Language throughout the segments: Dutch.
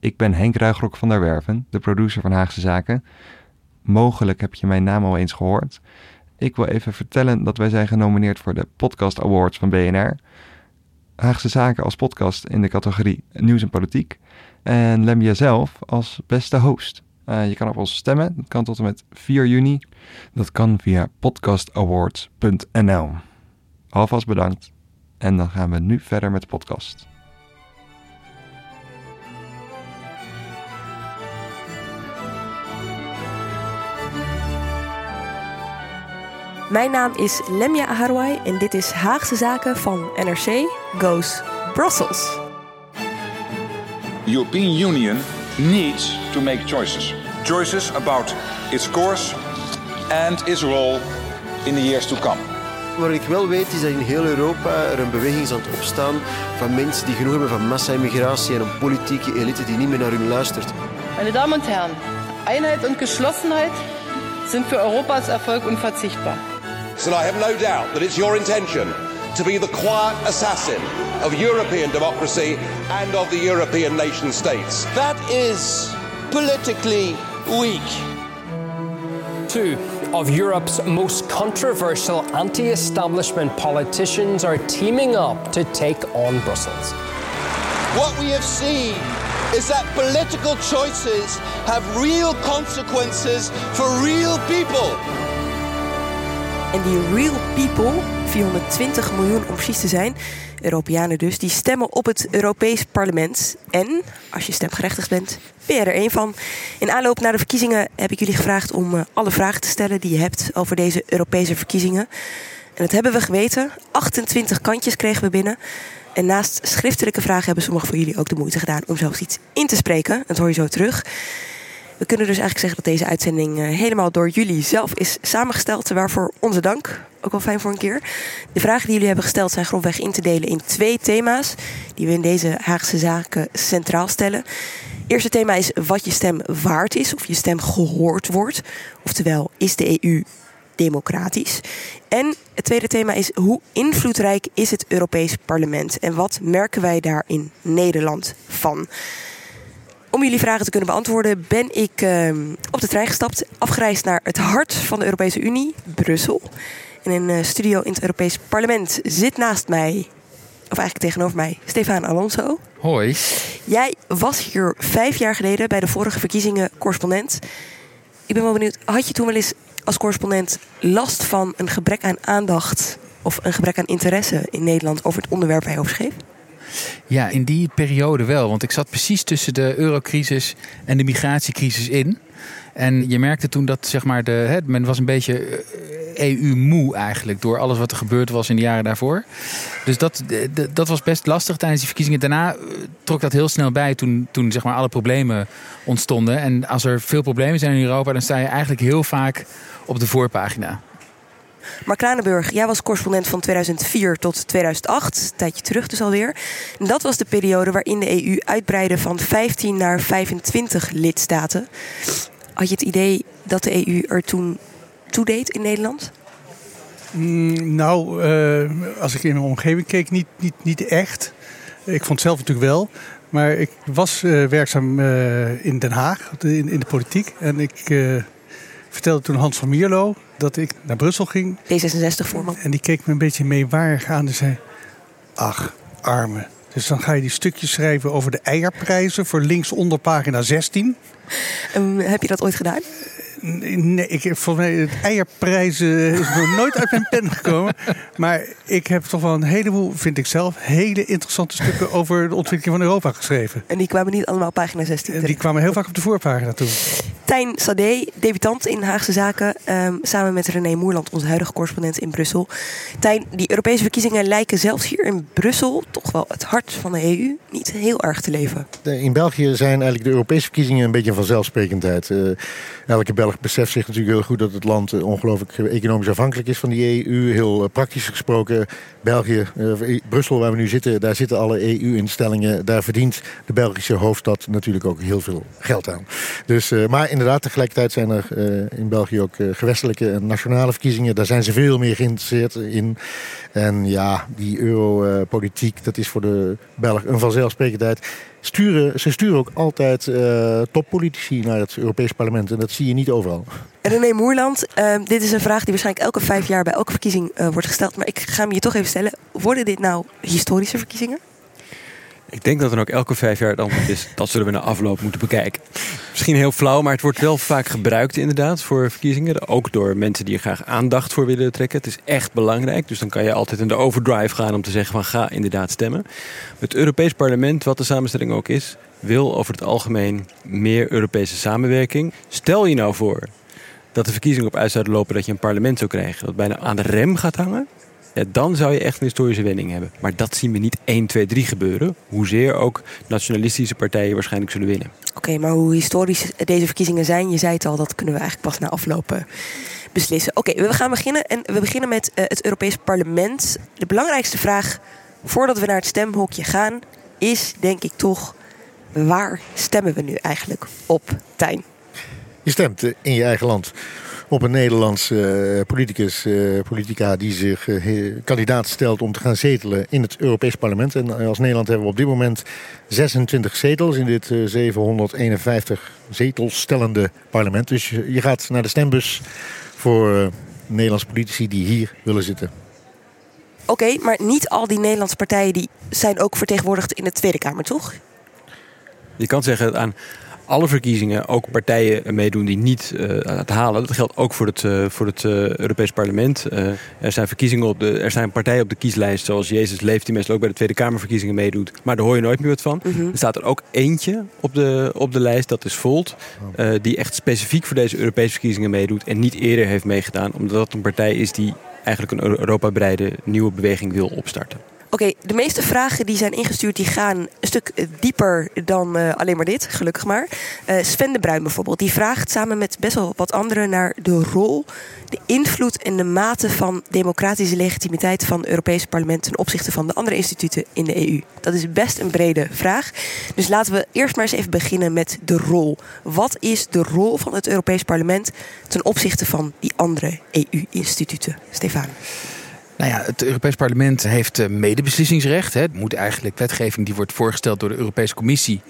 Ik ben Henk Ruigrok van der Werven, de producer van Haagse Zaken. Mogelijk heb je mijn naam al eens gehoord. Ik wil even vertellen dat wij zijn genomineerd voor de Podcast Awards van BNR. Haagse Zaken als podcast in de categorie Nieuws en Politiek. En Lemja zelf als beste host. Uh, je kan op ons stemmen. Dat kan tot en met 4 juni. Dat kan via podcastawards.nl. Alvast bedankt. En dan gaan we nu verder met de podcast. Mijn naam is Lemja Aharwai en dit is Haagse Zaken van NRC Goes Brussels. The European Union needs to make choices. Choices about its course and its role in the years to come. Wat ik wel weet is dat in heel Europa er een beweging is aan het opstaan van mensen die genoeg hebben van massa-immigratie en een politieke elite die niet meer naar hun luistert. Meine Damen und Herren, Einheit und Geschlossenheit sind für Europas Erfolg unverzichtbar. So I have no doubt that it's your intention to be the quiet assassin of European democracy and of the European nation states. That is politically weak. Two of Europe's most controversial anti establishment politicians are teaming up to take on Brussels. What we have seen is that political choices have real consequences for real people. En die real people, 420 miljoen om precies te zijn, Europeanen dus, die stemmen op het Europees Parlement. En als je stemgerechtigd bent, ben je er één van. In aanloop naar de verkiezingen heb ik jullie gevraagd om eh, alle vragen te stellen die je hebt over deze Europese verkiezingen. En dat hebben we geweten. 28 kantjes kregen we binnen. En naast schriftelijke vragen hebben sommigen van jullie ook de moeite gedaan om zelfs iets in te spreken. Dat hoor je zo terug. We kunnen dus eigenlijk zeggen dat deze uitzending eh, helemaal door jullie zelf is samengesteld. Waarvoor onze dank. Ook wel fijn voor een keer. De vragen die jullie hebben gesteld zijn grofweg in te delen in twee thema's. Die we in deze Haagse zaken centraal stellen. Eerste thema is wat je stem waard is. Of je stem gehoord wordt. Oftewel, is de EU democratisch? En het tweede thema is hoe invloedrijk is het Europees Parlement? En wat merken wij daar in Nederland van? Om jullie vragen te kunnen beantwoorden ben ik uh, op de trein gestapt, afgereisd naar het hart van de Europese Unie, Brussel. In een uh, studio in het Europees Parlement zit naast mij, of eigenlijk tegenover mij, Stefan Alonso. Hoi. Jij was hier vijf jaar geleden bij de vorige verkiezingen correspondent. Ik ben wel benieuwd, had je toen wel eens als correspondent last van een gebrek aan aandacht of een gebrek aan interesse in Nederland over het onderwerp waar je over schreef? Ja, in die periode wel. Want ik zat precies tussen de eurocrisis en de migratiecrisis in. En je merkte toen dat zeg maar de, hè, men was een beetje EU-moe eigenlijk door alles wat er gebeurd was in de jaren daarvoor. Dus dat, dat was best lastig tijdens die verkiezingen. Daarna trok dat heel snel bij toen, toen zeg maar alle problemen ontstonden. En als er veel problemen zijn in Europa, dan sta je eigenlijk heel vaak op de voorpagina. Mark Kranenburg, jij was correspondent van 2004 tot 2008, een tijdje terug dus alweer. En dat was de periode waarin de EU uitbreidde van 15 naar 25 lidstaten. Had je het idee dat de EU er toen toe deed in Nederland? Mm, nou, uh, als ik in mijn omgeving keek, niet, niet, niet echt. Ik vond het zelf natuurlijk wel. Maar ik was uh, werkzaam uh, in Den Haag, in, in, de politiek. En ik vertelde toen Hans van Mierlo dat ik naar Brussel ging. D66-voorman. En die keek me een beetje meewarig aan en zei... Ach, arme. Dus dan ga je die stukjes schrijven over de eierprijzen voor links onder pagina 16. Um, heb je dat ooit gedaan? Nee, ik heb volgens mij het eierprijzen is nog nooit uit mijn pen gekomen. Maar ik heb toch wel een heleboel, vind ik zelf, hele interessante stukken over de ontwikkeling van Europa geschreven. En die kwamen niet allemaal op pagina 16? Die kwamen heel vaak op de voorpagina toe. Tijn Sade, debutant in Haagse Zaken. ehm, samen met René Moerland, onze huidige correspondent in Brussel. Tijn, die Europese verkiezingen lijken zelfs hier in Brussel, toch wel het hart van de EU, niet heel erg te leven. In België zijn eigenlijk de Europese verkiezingen een beetje vanzelfsprekendheid. Eh, elke Belg beseft zich natuurlijk heel goed dat het land eh, ongelooflijk economisch afhankelijk is van die EU. Heel eh, praktisch gesproken, België, Brussel waar we nu zitten, daar zitten alle EU-instellingen. Daar verdient de Belgische hoofdstad natuurlijk ook heel veel geld aan. Dus, maar inderdaad, tegelijkertijd zijn er eh, in België ook eh, gewestelijke en nationale verkiezingen. Daar zijn ze veel meer geïnteresseerd in. En ja, die europolitiek, dat is voor de Belg een vanzelfsprekendheid. Sturen, ze sturen ook altijd eh, toppolitici naar het Europees Parlement. En dat zie je niet overal. René Moerland, dit is een vraag die waarschijnlijk elke vijf jaar bij elke verkiezing wordt gesteld. Maar ik ga hem je toch even stellen. Worden dit nou historische verkiezingen? Ik denk dat er ook elke vijf jaar het antwoord is. Dat zullen we na afloop moeten bekijken. Misschien heel flauw, maar het wordt wel vaak gebruikt inderdaad voor verkiezingen. Ook door mensen die er graag aandacht voor willen trekken. Het is echt belangrijk. Dus dan kan je altijd in de overdrive gaan om te zeggen van ga inderdaad stemmen. Het Europees Parlement, wat de samenstelling ook is, wil over het algemeen meer Europese samenwerking. Stel je nou voor dat de verkiezingen op uit zouden lopen dat je een parlement zou krijgen dat bijna aan de rem gaat hangen. Ja, dan zou je echt een historische wending hebben. Maar dat zien we niet 1, 2, 3 gebeuren. Hoezeer ook nationalistische partijen waarschijnlijk zullen winnen. Oké, maar hoe historisch deze verkiezingen zijn, je zei het al, dat kunnen we eigenlijk pas na aflopen beslissen. Oké, we gaan beginnen. En we beginnen met eh, het Europees Parlement. De belangrijkste vraag voordat we naar het stemhokje gaan, is denk ik toch: waar stemmen we nu eigenlijk op, Tijn? Je stemt eh, in je eigen land op een Nederlands eh, politicus, eh, politica die zich eh, kandidaat stelt om te gaan zetelen in het Europees Parlement. En als Nederland hebben we op dit moment 26 zetels in dit eh, 751 zetels stellende parlement. Dus je, gaat naar de stembus voor Nederlandse politici die hier willen zitten. Oké, maar niet al die Nederlandse partijen die zijn ook vertegenwoordigd in de Tweede Kamer, toch? Je kan zeggen aan alle verkiezingen ook partijen meedoen die niet eh, het halen. Dat geldt ook voor het, eh, voor het eh, Europees Parlement. Eh, er zijn verkiezingen op de, er zijn partijen op de kieslijst, zoals Jezus Leeft, die meestal ook bij de Tweede Kamerverkiezingen meedoet. Maar daar hoor je nooit meer wat van. Er staat er ook eentje op de, op de lijst, dat is Volt. eh, die echt specifiek voor deze Europese verkiezingen meedoet en niet eerder heeft meegedaan, omdat dat een partij is die eigenlijk een Europa-breide nieuwe beweging wil opstarten. Oké, de meeste vragen die zijn ingestuurd, die gaan een stuk dieper dan eh, alleen maar dit, gelukkig maar. Eh, Sven de Bruin bijvoorbeeld, die vraagt samen met best wel wat anderen naar de rol, de invloed en de mate van democratische legitimiteit van het Europese parlement ten opzichte van de andere instituten in de EU. Dat is best een brede vraag. Dus laten we eerst maar eens even beginnen met de rol. Wat is de rol van het Europees parlement ten opzichte van die andere EU-instituten? Stefan. Nou ja, het Europees Parlement heeft eh, medebeslissingsrecht. Hè. Het moet eigenlijk wetgeving die wordt voorgesteld door de Europese Commissie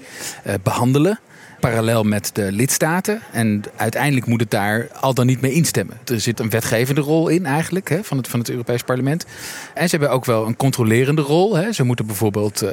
eh, behandelen. Parallel met de lidstaten. En uiteindelijk moet het daar al dan niet mee instemmen. Er zit een wetgevende rol in eigenlijk hè, van, het, van het Europees Parlement. En ze hebben ook wel een controlerende rol. Hè. Ze moeten bijvoorbeeld eh,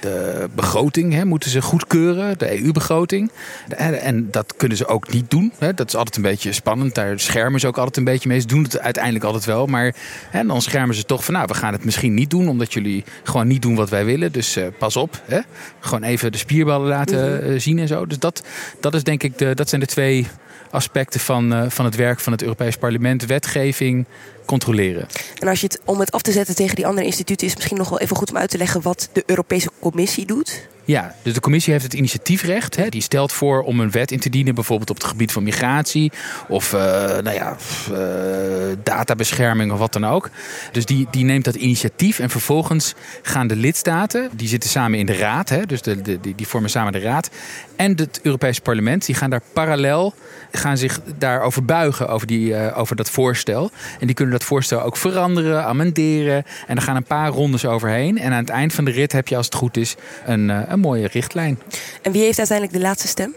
de begroting hè, moeten ze goedkeuren, de EU-begroting. En, en dat kunnen ze ook niet doen. Hè. Dat is altijd een beetje spannend. Daar schermen ze ook altijd een beetje mee. Ze doen het uiteindelijk altijd wel. Maar hè, dan schermen ze toch van, nou, we gaan het misschien niet doen, omdat jullie gewoon niet doen wat wij willen. Dus eh, pas op. Hè. Gewoon even de spierballen laten eh, zien en zo. Dus dat, dat, is denk ik de, dat zijn de twee aspecten van, eh, van het werk van het Europees Parlement: wetgeving, controleren. En als je het om het af te zetten tegen die andere instituten, is het misschien nog wel even goed om uit te leggen wat de Europese Commissie doet. Ja, dus de commissie heeft het initiatiefrecht. Hè. Die stelt voor om een wet in te dienen, bijvoorbeeld op het gebied van migratie of eh, nou ja, eh, databescherming of wat dan ook. Dus die, die neemt dat initiatief en vervolgens gaan de lidstaten, die zitten samen in de raad, hè, dus de, de, die, die vormen samen de raad, en het Europese parlement, die gaan daar parallel, gaan zich daarover buigen, over, die, eh, over dat voorstel. En die kunnen dat voorstel ook veranderen, amenderen. En er gaan een paar rondes overheen. En aan het eind van de rit heb je, als het goed is, een, eh, een mooie richtlijn. En wie heeft uiteindelijk de laatste stem?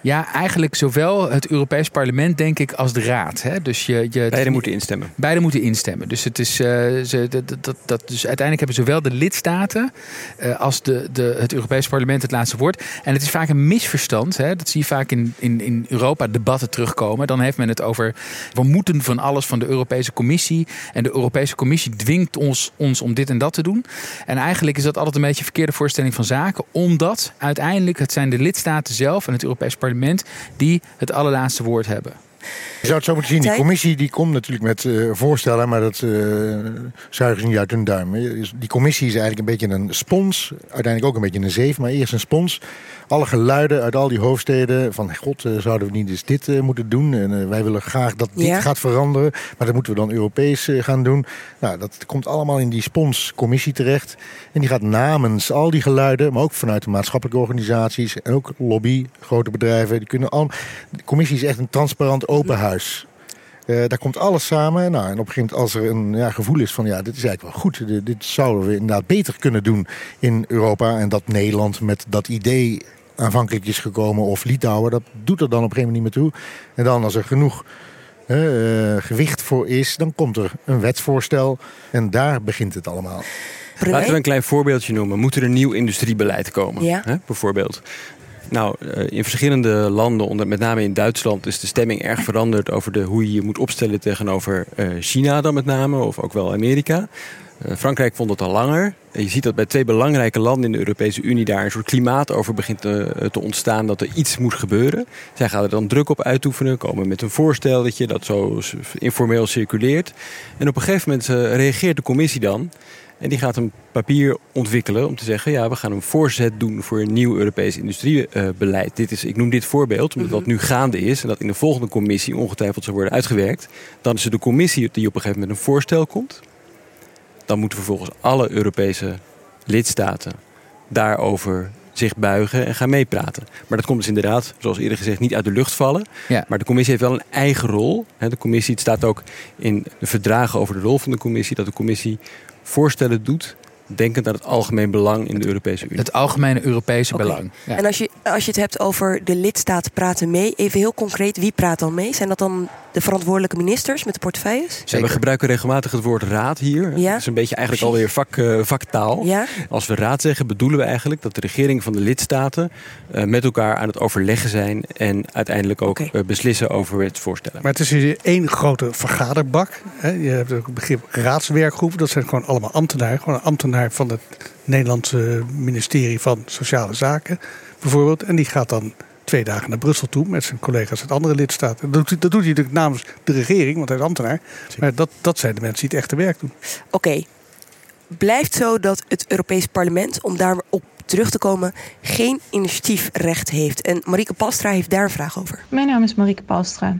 Ja, eigenlijk zowel het Europees Parlement, denk ik, als de Raad. Hè? Dus je, je, Beiden moeten instemmen. Beide moeten instemmen. Dus, het is, eh, ze, dat, dat, dat, dus uiteindelijk hebben zowel de lidstaten eh, als de, de, het Europees Parlement het laatste woord. En het is vaak een misverstand. Hè? Dat zie je vaak in, in, in Europa debatten terugkomen. Dan heeft men het over we moeten van alles van de Europese Commissie. En de Europese Commissie dwingt ons, ons om dit en dat te doen. En eigenlijk is dat altijd een beetje een verkeerde voorstelling van zaken. Omdat uiteindelijk het zijn de lidstaten zelf en het Europees Parlement Die het allerlaatste woord hebben. Je zou het zo moeten zien. Die commissie die komt natuurlijk met uh, voorstellen, maar dat uh, zuigen ze niet uit hun duim. Die commissie is eigenlijk een beetje een spons. Uiteindelijk ook een beetje een zeef, maar eerst een spons. Alle geluiden uit al die hoofdsteden van god, uh, zouden we niet eens dit moeten doen? En wij willen graag dat dit ja. gaat veranderen, maar dat moeten we dan Europees gaan doen. Nou, dat komt allemaal in die sponscommissie terecht. En die gaat namens al die geluiden, maar ook vanuit de maatschappelijke organisaties en ook lobby, grote bedrijven, die kunnen al. De commissie is echt een transparant open huis. Uh, daar komt alles samen. Nou, en op een gegeven moment als er een ja, gevoel is van... ja, dit is eigenlijk wel goed. Dit, dit, zouden we inderdaad beter kunnen doen in Europa. En dat Nederland met dat idee aanvankelijk is gekomen... of Litouwen, dat doet er dan op een gegeven moment niet meer toe. En dan als er genoeg uh, gewicht voor is... dan komt er een wetsvoorstel. En daar begint het allemaal. Laten we een klein voorbeeldje noemen. Moet er een nieuw industriebeleid komen? Ja. Hè, bijvoorbeeld. Nou, eh, in verschillende landen, met name in Duitsland, is de stemming erg veranderd over de, hoe je je moet opstellen tegenover eh, China dan met name, of ook wel Amerika. Eh, Frankrijk vond het al langer. Je ziet dat bij twee belangrijke landen in de Europese Unie daar een soort klimaat over begint te, te, ontstaan dat er iets moet gebeuren. Zij gaan er dan druk op uitoefenen, komen met een voorstelletje dat zo informeel circuleert. En op een gegeven moment reageert de commissie dan en die gaat een papier ontwikkelen om te zeggen: ja, we gaan een voorzet doen voor een nieuw Europees industriebeleid. dit is, ik noem dit voorbeeld, omdat dat mhm. nu gaande is en dat in de volgende commissie ongetwijfeld zal worden uitgewerkt. Dan is het de commissie die op een gegeven moment een voorstel komt. Dan moeten vervolgens alle Europese lidstaten daarover zich buigen en gaan meepraten. Maar dat komt dus inderdaad, zoals eerder gezegd, niet uit de lucht vallen. Ja. Maar de commissie heeft wel een eigen rol. De commissie, het staat ook in de verdragen over de rol van de commissie, dat de commissie voorstellen doet denkend aan het algemeen belang in de Europese Unie. Het algemene Europese belang. Ja. En als je, als je het hebt over de lidstaten praten mee, even heel concreet, wie praat dan mee? Zijn dat dan de verantwoordelijke ministers met de portefeuilles? Ja, we gebruiken regelmatig het woord raad hier. Ja. Dat is een beetje eigenlijk alweer vak, uh, vaktaal. Ja. Als we raad zeggen, bedoelen we eigenlijk dat de regering van de lidstaten uh, met elkaar aan het overleggen zijn en uiteindelijk ook okay. uh, beslissen over het voorstellen. Maar het is hier één grote vergaderbak. Hè? Je hebt ook het begrip raadswerkgroep. Dat zijn gewoon allemaal ambtenaren. Gewoon een ambtenaar van het Nederlandse ministerie van Sociale Zaken bijvoorbeeld. En die gaat dan twee dagen naar Brussel toe met zijn collega's uit andere lidstaten. Dat doet, dat doet hij natuurlijk namens de regering, want hij is ambtenaar. Maar dat, dat zijn de mensen die het echte werk doen. Oké, okay. blijft zo dat het Europees Parlement, om daarop terug te komen, geen initiatiefrecht heeft. En Marieke Palstra heeft daar een vraag over. Mijn naam is Marieke Palstra.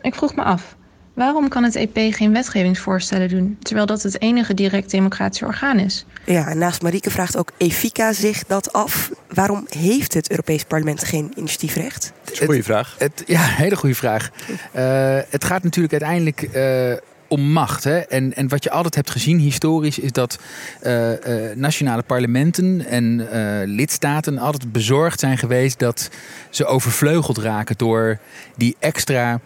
Ik vroeg me af, Waarom kan het EP geen wetgevingsvoorstellen doen, terwijl dat het enige direct democratische orgaan is? Ja, en naast Marieke vraagt ook Efika zich dat af. Waarom heeft het Europees Parlement geen initiatiefrecht? Dat is een goede vraag. Het, ja, hele goede vraag. Uh, het gaat natuurlijk uiteindelijk. Uh, om macht. Hè? En, en wat je altijd hebt gezien historisch is dat uh, uh, nationale parlementen en uh, lidstaten altijd bezorgd zijn geweest dat ze overvleugeld raken door die extra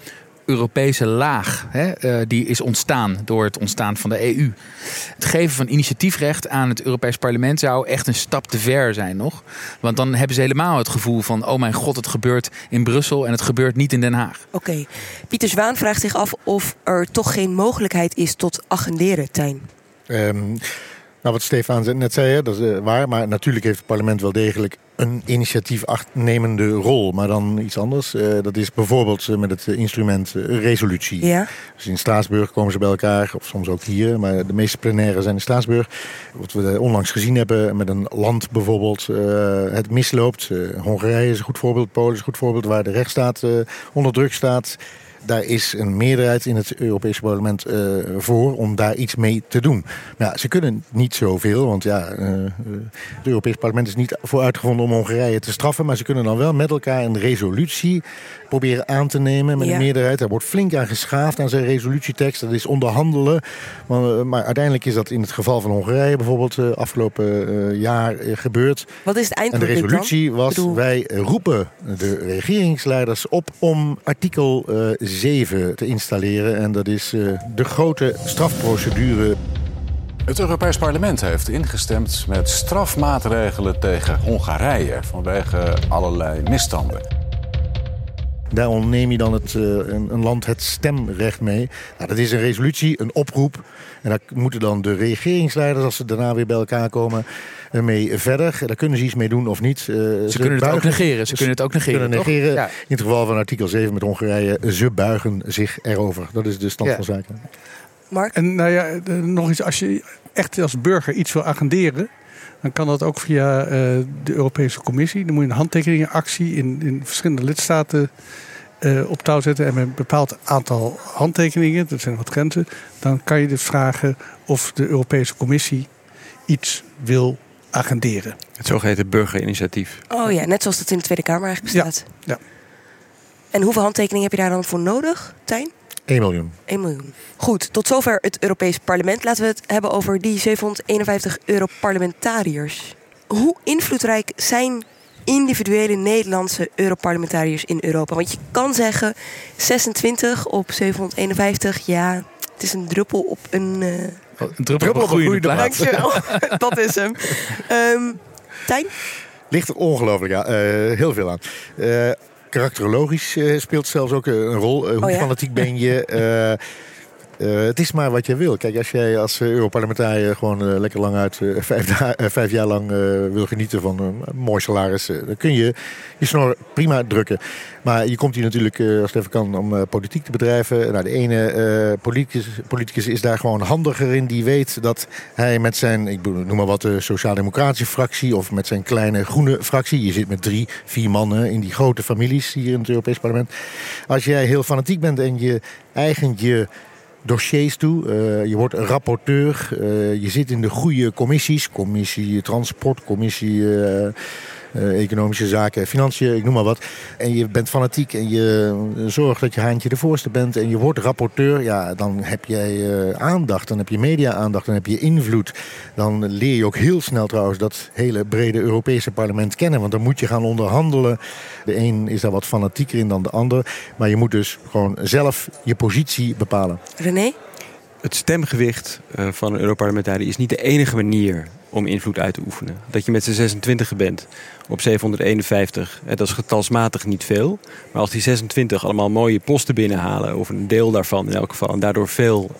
Europese laag hè, uh, die is ontstaan door het ontstaan van de EU. Het geven van initiatiefrecht aan het Europees Parlement zou echt een stap te ver zijn nog. Want dan hebben ze helemaal het gevoel van: oh mijn god, het gebeurt in Brussel en het gebeurt niet in Den Haag. Oké. Okay. Pieter Zwaan vraagt zich af of er toch geen mogelijkheid is tot agenderen, Tijn. Um, nou, wat Stefan net zei, dat is uh, waar. Maar natuurlijk heeft het parlement wel degelijk een initiatiefnemende rol. Maar dan iets anders. Uh, dat is bijvoorbeeld uh, met het instrument resolutie. Ja. Dus in Straatsburg komen ze bij elkaar. Of soms ook hier. Maar de meeste plenaire zijn in Straatsburg. Wat we onlangs gezien hebben met een land bijvoorbeeld het misloopt. Hongarije is een goed voorbeeld. Polen is een goed voorbeeld. Waar de rechtsstaat onder druk staat daar is een meerderheid in het Europese parlement uh, voor om daar iets mee te doen. Maar ja, ze kunnen niet zoveel, want ja, uh, het Europees parlement is niet voor uitgevonden om Hongarije te straffen. Maar ze kunnen dan wel met elkaar een resolutie proberen aan te nemen met ja. een meerderheid. Daar wordt flink aan geschaafd aan zijn resolutietekst. Dat is onderhandelen. Maar, maar uiteindelijk is dat in het geval van Hongarije bijvoorbeeld afgelopen uh, jaar gebeurd. Wat is het eindpunt En de resolutie was, bedoel... wij roepen de regeringsleiders op om artikel 7 te installeren. En dat is uh, de grote strafprocedure. Het Europees Parlement heeft ingestemd met strafmaatregelen tegen Hongarije vanwege allerlei misstanden. Daar ontneem je dan het, uh, een, een, land het stemrecht mee. Nou, dat is een resolutie, een oproep. En daar moeten dan de regeringsleiders, als ze daarna weer bij elkaar komen, mee verder. Daar kunnen ze iets mee doen of niet. Uh, ze, ze, kunnen het ook negeren. Ze kunnen het ook negeren. Kunnen negeren. Ja. In het geval van artikel 7 met Hongarije, ze buigen zich erover. Dat is de stand ja. van zaken. Mark? En nou ja, nog iets. Als je echt als burger iets wil agenderen, dan kan dat ook via uh, de Europese Commissie. Dan moet je een handtekeningenactie in, in verschillende lidstaten uh, op touw zetten. En met een bepaald aantal handtekeningen, dat zijn wat grenzen, dan kan je dus vragen of de Europese Commissie iets wil agenderen. Het zogeheten burgerinitiatief. Oh ja, net zoals dat in de Tweede Kamer eigenlijk bestaat. Ja. ja. En hoeveel handtekeningen heb je daar dan voor nodig, Tijn? 1 miljoen. 1 miljoen. Goed, tot zover het Europees Parlement. Laten we het hebben over die 751 Europarlementariërs. Hoe invloedrijk zijn individuele Nederlandse Europarlementariërs in Europa? Want je kan zeggen 26 op 751, ja, het is een druppel op een... Uh, een druppel, op een goede plaats. dat is hem. Um, Tijn? Ligt er ongelooflijk ja, uh, heel veel aan. Uh, karakterologisch uh, speelt zelfs ook een rol. hoe oh, ja? fanatiek ben je? Uh, het is maar wat je wil. Kijk, als jij als uh, Europarlementariër gewoon uh, lekker lang uit vijf, vijf, jaar lang wil genieten van een mooi salaris, dan kun je je snor prima drukken. Maar je komt hier natuurlijk, als het even kan, om politiek te bedrijven. Nou, de ene politicus, politicus is daar gewoon handiger in. Die weet dat hij met zijn, ik noem maar wat, de Sociaal-Democratische fractie of met zijn kleine groene fractie. Je zit met drie, vier mannen in die grote families hier in het Europees Parlement. Als jij heel fanatiek bent en je eigen je dossiers toe. Uh, je wordt rapporteur. Uh, je zit in de goede commissies. Commissie transport, commissie uh, economische zaken, financiën, ik noem maar wat. En je bent fanatiek en je zorgt dat je haantje de voorste bent. En je wordt rapporteur. Ja, dan heb jij aandacht. Dan heb je media-aandacht. Dan heb je invloed. Dan leer je ook heel snel trouwens dat hele brede Europese parlement kennen. Want dan moet je gaan onderhandelen. De een is daar wat fanatieker in dan de ander. Maar je moet dus gewoon zelf je positie bepalen. René? Het stemgewicht eh, van een Europarlementariër is niet de enige manier om invloed uit te oefenen. Dat je met z'n 26 bent op 751, dat is getalsmatig niet veel. Maar als die 26 allemaal mooie posten binnenhalen, of een deel daarvan in elk geval, en daardoor veel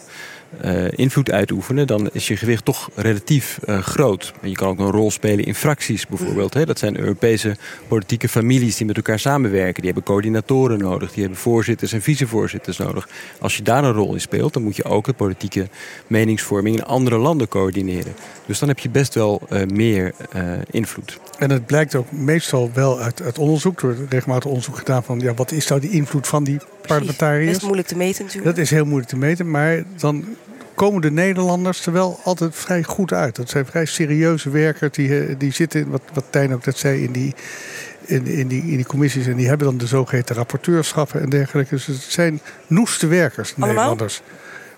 uh, invloed uitoefenen, dan is je gewicht toch relatief uh, groot. En je kan ook een rol spelen in fracties bijvoorbeeld. Hè. Dat zijn Europese politieke families die met elkaar samenwerken. Die hebben coördinatoren nodig, die hebben voorzitters en vicevoorzitters nodig. Als je daar een rol in speelt, dan moet je ook de politieke meningsvorming in andere landen coördineren. Dus dan heb je best wel uh, meer invloed. En het blijkt ook meestal wel uit, uit onderzoek, door regelmatig onderzoek gedaan van ja, wat is nou die invloed van die parlementariërs? Dat is moeilijk te meten natuurlijk. Dat is heel moeilijk te meten, maar dan komen de Nederlanders er wel altijd vrij goed uit. Dat zijn vrij serieuze werkers die, die zitten, wat, wat Tijn ook net zei, in die, in, in, die, in die commissies. En die hebben dan de zogeheten rapporteurschappen en dergelijke. Dus het zijn noeste werkers, de Nederlanders.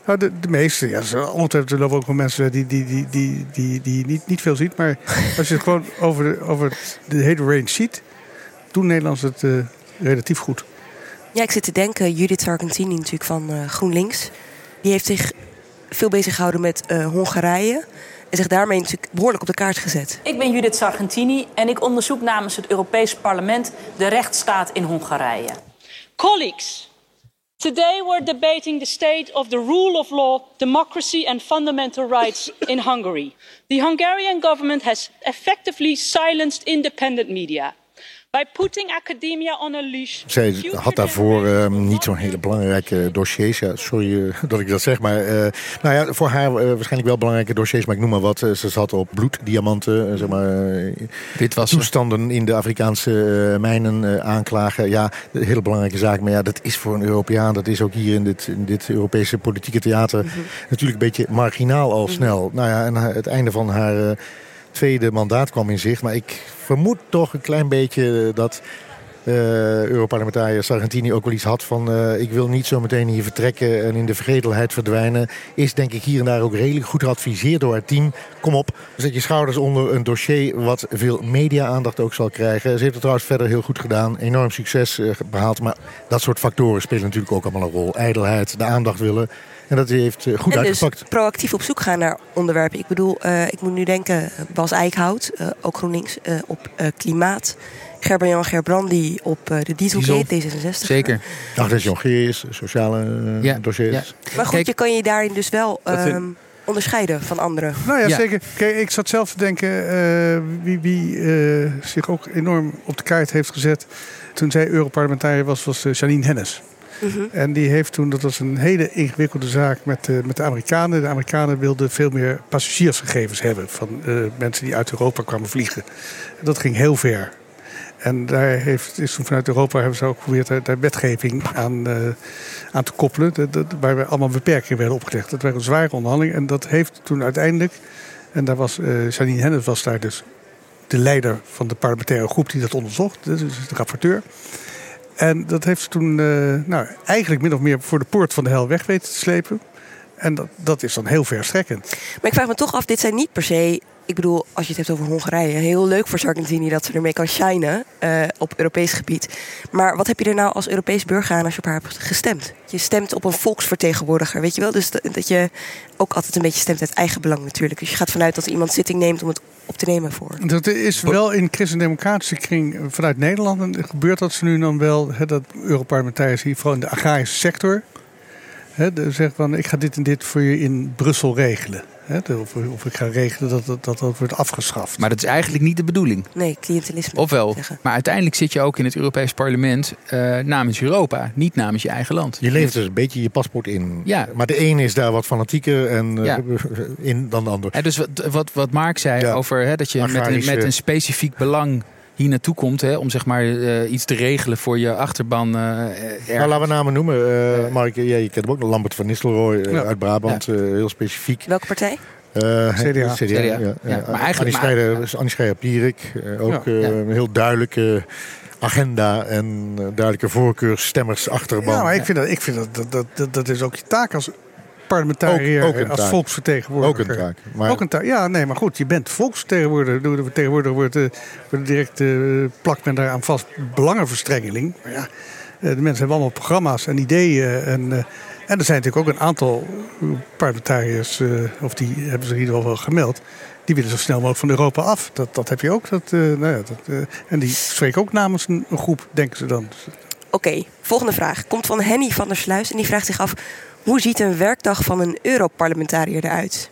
Nou, de, de meeste, ja, er ook wel mensen die, die, die, die, die, die niet, niet veel ziet. Maar als je het gewoon over de, over de hele range ziet, doen Nederlanders het uh, relatief goed. Ja, ik zit te denken, Judith Sargentini natuurlijk van uh, GroenLinks. Die heeft zich veel bezig gehouden met uh, Hongarije. En zich daarmee natuurlijk behoorlijk op de kaart gezet. Ik ben Judith Sargentini en ik onderzoek namens het Europees Parlement de rechtsstaat in Hongarije. Colleagues, Today we're debating the state of the rule of law, democracy and fundamental rights in Hungary. The Hungarian government has effectively silenced independent media. By putting academia on a leash. Zij had daarvoor uh, niet zo'n hele belangrijke dossiers. Ja, sorry uh, dat ik dat zeg, maar uh, nou ja, voor haar waarschijnlijk wel belangrijke dossiers. Maar ik noem maar wat. ze zat op bloeddiamanten, zeg maar. Dit was toestanden in de Afrikaanse mijnen aanklagen. Ja, een hele belangrijke zaak. Maar ja, dat is voor een Europeaan, dat is ook hier in dit, in dit Europese politieke theater mm -hmm. natuurlijk een beetje marginaal al mm -hmm. snel. Nou ja, en het einde van haar tweede mandaat kwam in zicht. Maar ik vermoed toch een klein beetje dat uh, Europarlementariër Sargentini ook wel iets had van... Uh, ik wil niet zo meteen hier vertrekken en in de vergetelheid verdwijnen. Is denk ik hier en daar ook redelijk goed geadviseerd door haar team. Kom op, zet je schouders onder een dossier wat veel media-aandacht ook zal krijgen. Ze heeft het trouwens verder heel goed gedaan. Enorm succes behaald. Maar dat soort factoren spelen natuurlijk ook allemaal een rol. Ijdelheid, de aandacht willen. En dat heeft goed en dus uitgepakt. Dus proactief op zoek gaan naar onderwerpen. Ik bedoel, uh, ik moet nu denken, Bas Eickhout, uh, ook GroenLinks, uh, op klimaat Gerben-Jan Gerbrandi op uh, de Dieselgate, D66. Zeker. Dag, dat Jongerius, sociale uh, ja, dossiers. Ja. Maar goed, Kijk, je kan je daarin dus wel um, onderscheiden van anderen. Nou ja, ja, zeker. Kijk, ik zat zelf te denken uh, wie, wie uh, zich ook enorm op de kaart heeft gezet toen zij Europarlementariër was, was Janine Hennis. En die heeft toen, dat was een hele ingewikkelde zaak met, uh, met de Amerikanen. De Amerikanen wilden veel meer passagiersgegevens hebben van uh, mensen die uit Europa kwamen vliegen. En dat ging heel ver. En daar heeft, is toen vanuit Europa hebben ze ook geprobeerd daar wetgeving aan, uh, aan te koppelen. Dat, dat, waar allemaal beperkingen werden opgelegd. Dat werd een zware onderhandeling. En dat heeft toen uiteindelijk, en daar was Janine Hennis was daar dus de leider van de parlementaire groep die dat onderzocht, dus de rapporteur. En dat heeft ze toen uh, nou, eigenlijk min of meer voor de poort van de hel weg weten te slepen. En dat, dat is dan heel verstrekkend. Maar ik vraag me toch af, dit zijn niet per se ik bedoel, als je het hebt over Hongarije, heel leuk voor Sargentini dat ze ermee kan shinen uh, op Europees gebied. Maar wat heb je er nou als Europees burger aan als je op haar hebt gestemd? Je stemt op een volksvertegenwoordiger, weet je wel? Dus dat, dat je ook altijd een beetje stemt uit eigen belang natuurlijk. Dus je gaat vanuit dat iemand zitting neemt om het op te nemen voor. Dat is wel in christendemocratische kring vanuit Nederland gebeurt dat ze nu dan wel, hè, dat Europarlementariërs hier vooral in de agrarische sector, hè, zeggen van ik ga dit en dit voor je in Brussel regelen. Of, of, ik ga regelen dat dat, dat dat wordt afgeschaft. Maar dat is eigenlijk niet de bedoeling. Nee, cliëntelisme. Ofwel. Maar uiteindelijk zit je ook in het Europees Parlement uh, namens Europa, niet namens je eigen land. Je levert dus een beetje je paspoort in. Ja. Maar de een is daar wat fanatieker en, uh, ja. in dan de ander. En dus wat, wat, wat Mark zei ja. over hè, dat je met een, met een specifiek belang hier naartoe komt hè, om zeg maar uh, iets te regelen voor je achterban. Uh, nou, laten we namen noemen. Uh, Mark, ja, je kent hem ook, Lambert van Nistelrooy ja. uit Brabant, ja. heel specifiek. Welke partij? CDA. CDA. CDA. Ja. Ja. Maar eigenlijk Annie Schreier-Pierik, ook een heel duidelijke agenda en duidelijke voorkeursstemmers achterban. Ja, maar ik vind dat, ik vind dat, dat, dat, dat is ook je taak als parlementariër ook, ook als volksvertegenwoordiger. Ook een taak. Maar... Ook een taak. Ja, nee, maar goed, je bent volksvertegenwoordiger. De vertegenwoordiger wordt, uh, wordt direct uh, plakt men daar aan vast belangenverstrengeling. Maar ja, uh, de mensen hebben allemaal programma's en ideeën. En, en er zijn natuurlijk ook een aantal parlementariërs, of die hebben zich in ieder geval wel gemeld. Die willen zo snel mogelijk van Europa af. Dat, dat heb je ook. Dat, nou ja, dat, en die spreken ook namens een, een groep, denken ze dan. Oké, okay, volgende vraag. Komt van Henny van der Sluis. En die vraagt zich af: hoe ziet een werkdag van een Europarlementariër eruit?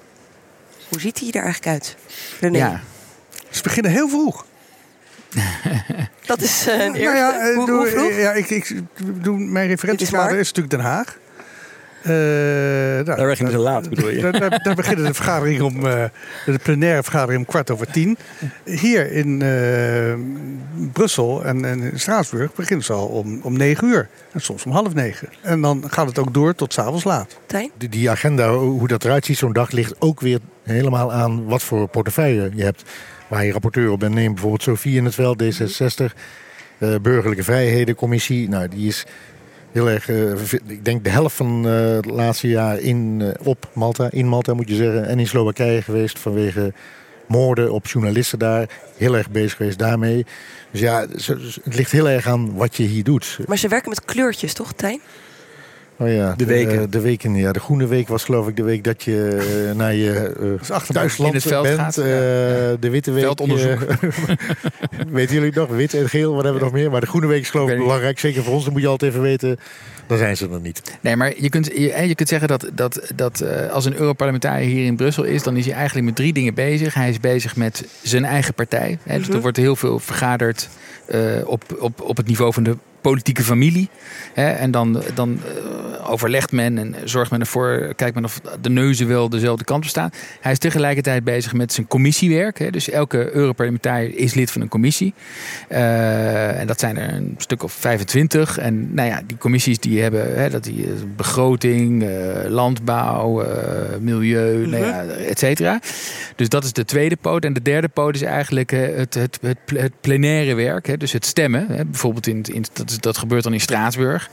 Hoe ziet hij er eigenlijk uit? René? Ja. Ze beginnen heel vroeg. dat is uh, een eerste. Nou ja, hoe, doe, hoe vroeg? Ja, ik, ik doe, mijn referentiekader is, is natuurlijk Den Haag. Uh, nou, daar beginnen ze laat, bedoel je? Daar, daar, daar beginnen de vergadering om, uh, de plenaire vergadering om kwart over tien. Hier in uh, Brussel en, en in Straatsburg beginnen ze al om, om negen uur. En soms om half negen. En dan gaat het ook door tot s'avonds laat. Die, die agenda, hoe dat eruit ziet zo'n dag, ligt ook weer helemaal aan wat voor portefeuille je hebt. Waar je rapporteur op bent. Neem bijvoorbeeld Sofie in het veld, D66. Burgerlijke Vrijhedencommissie. Nou, die is heel erg, uh, ik denk de helft van uh, het laatste jaar in, uh, op Malta, in Malta moet je zeggen, en in Slowakije geweest vanwege moorden op journalisten daar. Heel erg bezig geweest daarmee. Dus ja, het ligt heel erg aan wat je hier doet. Maar ze werken met kleurtjes, toch, Tijn? Oh ja, de, weken. De, de, weken, ja. De groene week was geloof ik de week dat je uh, naar je uh, thuisland in het veld bent. Gaat, uh, ja. De witte week. Veldonderzoek. weten jullie nog? Wit en geel, wat hebben we nog meer? Maar de groene week is geloof ik belangrijk. Zeker voor ons, dan moet je altijd even weten. Dan zijn ze er niet. Nee, maar je kunt, je, je kunt zeggen dat, dat, dat als een Europarlementariër hier in Brussel is... dan is hij eigenlijk met drie dingen bezig. Hij is bezig met zijn eigen partij. Hè, dus er wordt heel veel vergaderd op, op, op het niveau van de politieke familie. Hè, en dan, dan uh, overlegt men en zorgt men ervoor, kijkt men of de neuzen wel dezelfde kant op staan. Hij is tegelijkertijd bezig met zijn commissiewerk. Hè, dus elke Europarlementariër is lid van een commissie. Uh, en dat zijn er een stuk of 25. En nou ja, die commissies die hebben hè, dat die, begroting, uh, landbouw, milieu, mm -hmm. nou ja, et cetera. Dus dat is de tweede poot. En de derde poot is eigenlijk het, het, het, het plenaire werk. Hè, dus het stemmen. Hè, bijvoorbeeld in, in dat, dat gebeurt dan in Straatsburg.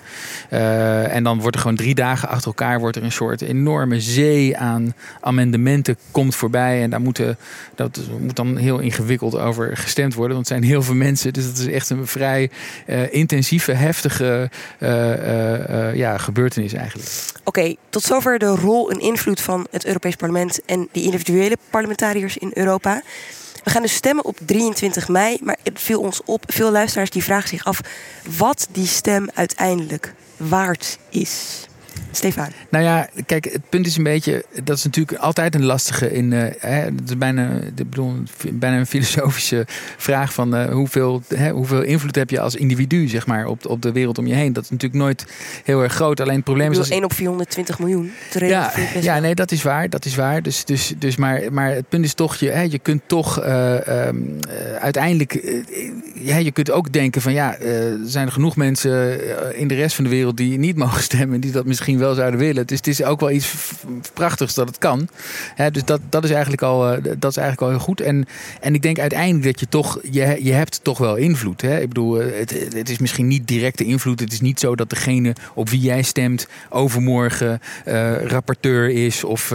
Uh, en dan wordt er gewoon drie dagen achter elkaar wordt er een soort enorme zee aan amendementen komt voorbij. En daar moeten, dat moet dan heel ingewikkeld over gestemd worden. Want het zijn heel veel mensen. Dus dat is echt een vrij uh, intensieve, heftige uh, ja, gebeurtenis eigenlijk. Oké, tot zover de rol en invloed van het Europees Parlement en die individuele parlementariërs in Europa. We gaan dus stemmen op 23 mei. Maar het viel ons op, veel luisteraars die vragen zich af wat die stem uiteindelijk waard is. Stefan. Nou ja, kijk, het punt is een beetje, dat is natuurlijk altijd een lastige in, uh, hè, het is bijna, ik bedoel, bijna een filosofische vraag van uh, hoeveel, hè, hoeveel invloed heb je als individu, zeg maar, op, op de wereld om je heen. Dat is natuurlijk nooit heel erg groot. Alleen het probleem is als 1 op 420 miljoen. Ja, ja, nee, dat is waar, dat is waar. Dus, dus, dus maar, maar het punt is toch, je, hè, je kunt toch uh, um, uiteindelijk, ja, je kunt ook denken van ja, er zijn er genoeg mensen in de rest van de wereld die niet mogen stemmen, die dat misschien wel wel zouden willen. Dus het is ook wel iets prachtigs dat het kan. dus dat, dat, is eigenlijk al, eh, dat is eigenlijk al heel goed. En, en ik denk uiteindelijk dat je toch, je, je hebt toch wel invloed. Hè? Ik bedoel, eh, het, het is misschien niet directe invloed. Het is niet zo dat degene op wie jij stemt overmorgen uh, rapporteur is of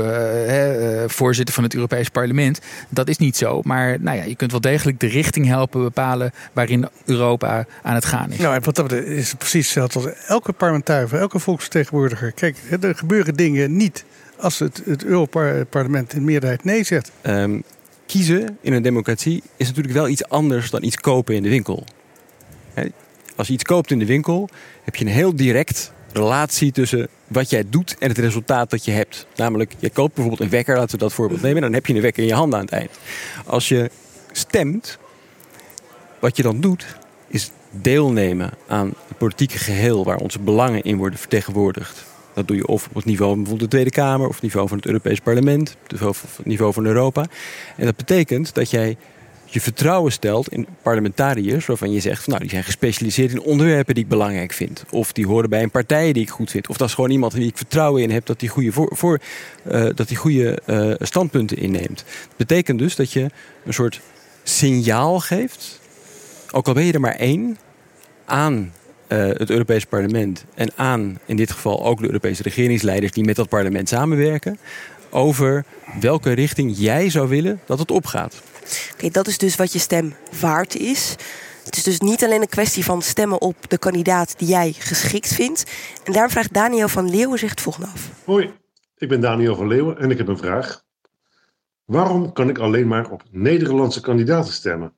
voorzitter van het Europees Parlement. Dat is niet zo. Maar nou ja, je kunt wel degelijk de richting helpen bepalen waarin Europa aan het gaan is. Nou, en wat dat is precies hetzelfde als elke parlementariër, elke volksvertegenwoordiger Kijk, er gebeuren dingen niet als het, het Europarlement in meerderheid nee zegt. Um, kiezen in een democratie is natuurlijk wel iets anders dan iets kopen in de winkel. Als je iets koopt in de winkel, heb je een heel direct relatie tussen wat jij doet en het resultaat dat je hebt. Namelijk, je koopt bijvoorbeeld een wekker, laten we dat voorbeeld nemen, dan heb je een wekker in je handen aan het eind. Als je stemt, wat je dan doet, is deelnemen aan het politieke geheel waar onze belangen in worden vertegenwoordigd. Dat doe je of op het niveau van bijvoorbeeld de Tweede Kamer, of het niveau van het Europees Parlement, of het niveau van Europa. En dat betekent dat jij je vertrouwen stelt in parlementariërs waarvan je zegt, nou die zijn gespecialiseerd in onderwerpen die ik belangrijk vind. Of die horen bij een partij die ik goed vind. Of dat is gewoon iemand die ik vertrouwen in heb dat die goede, voor, voor uh, dat die goede uh, standpunten inneemt. Dat betekent dus dat je een soort signaal geeft, ook al ben je er maar één, aan uh, het Europees Parlement en aan in dit geval ook de Europese regeringsleiders die met dat parlement samenwerken, over welke richting jij zou willen dat het opgaat. Oké, dat is dus wat je stem waard is. Het is dus niet alleen een kwestie van stemmen op de kandidaat die jij geschikt vindt. En daarom vraagt Daniel van Leeuwen zich het volgende af. Hoi, ik ben Daniel van Leeuwen en ik heb een vraag. Waarom kan ik alleen maar op Nederlandse kandidaten stemmen?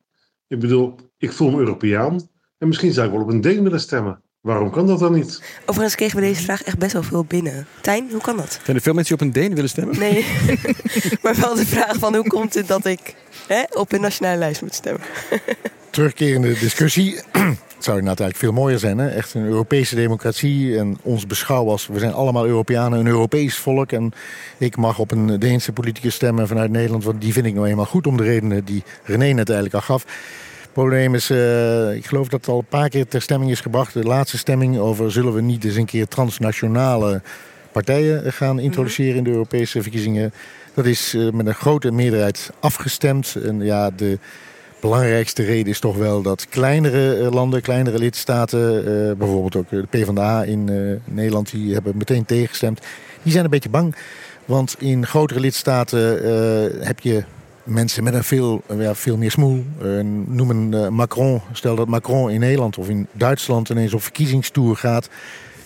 Ik bedoel, ik voel me Europeaan en misschien zou ik wel op een Deen willen stemmen. Waarom kan dat dan niet? Overigens kregen we deze vraag echt best wel veel binnen. Tijn, hoe kan dat? Zijn er veel mensen die op een Deen willen stemmen? Nee, maar wel de vraag van hoe komt het dat ik hè, op een nationale lijst moet stemmen? Terugkerende discussie. Het zou inderdaad eigenlijk veel mooier zijn. Hè? Echt een Europese democratie en ons beschouwen als... we zijn allemaal Europeanen, een Europees volk. En ik mag op een Deense politicus stemmen vanuit Nederland... want die vind ik nou eenmaal goed om de redenen die René net eigenlijk al gaf probleem is, uh, ik geloof dat het al een paar keer ter stemming is gebracht. De laatste stemming over zullen we niet eens een keer transnationale partijen gaan introduceren in de Europese verkiezingen. Dat is uh, met een grote meerderheid afgestemd. En ja, de belangrijkste reden is toch wel dat kleinere uh, landen, kleinere lidstaten, bijvoorbeeld ook de PvdA in Nederland, die hebben meteen tegengestemd. Die zijn een beetje bang. Want in grotere lidstaten heb je mensen met een veel, ja, veel meer smoel. Uh, noemen uh, Macron, stel dat Macron in Nederland of in Duitsland ineens op verkiezingstour gaat.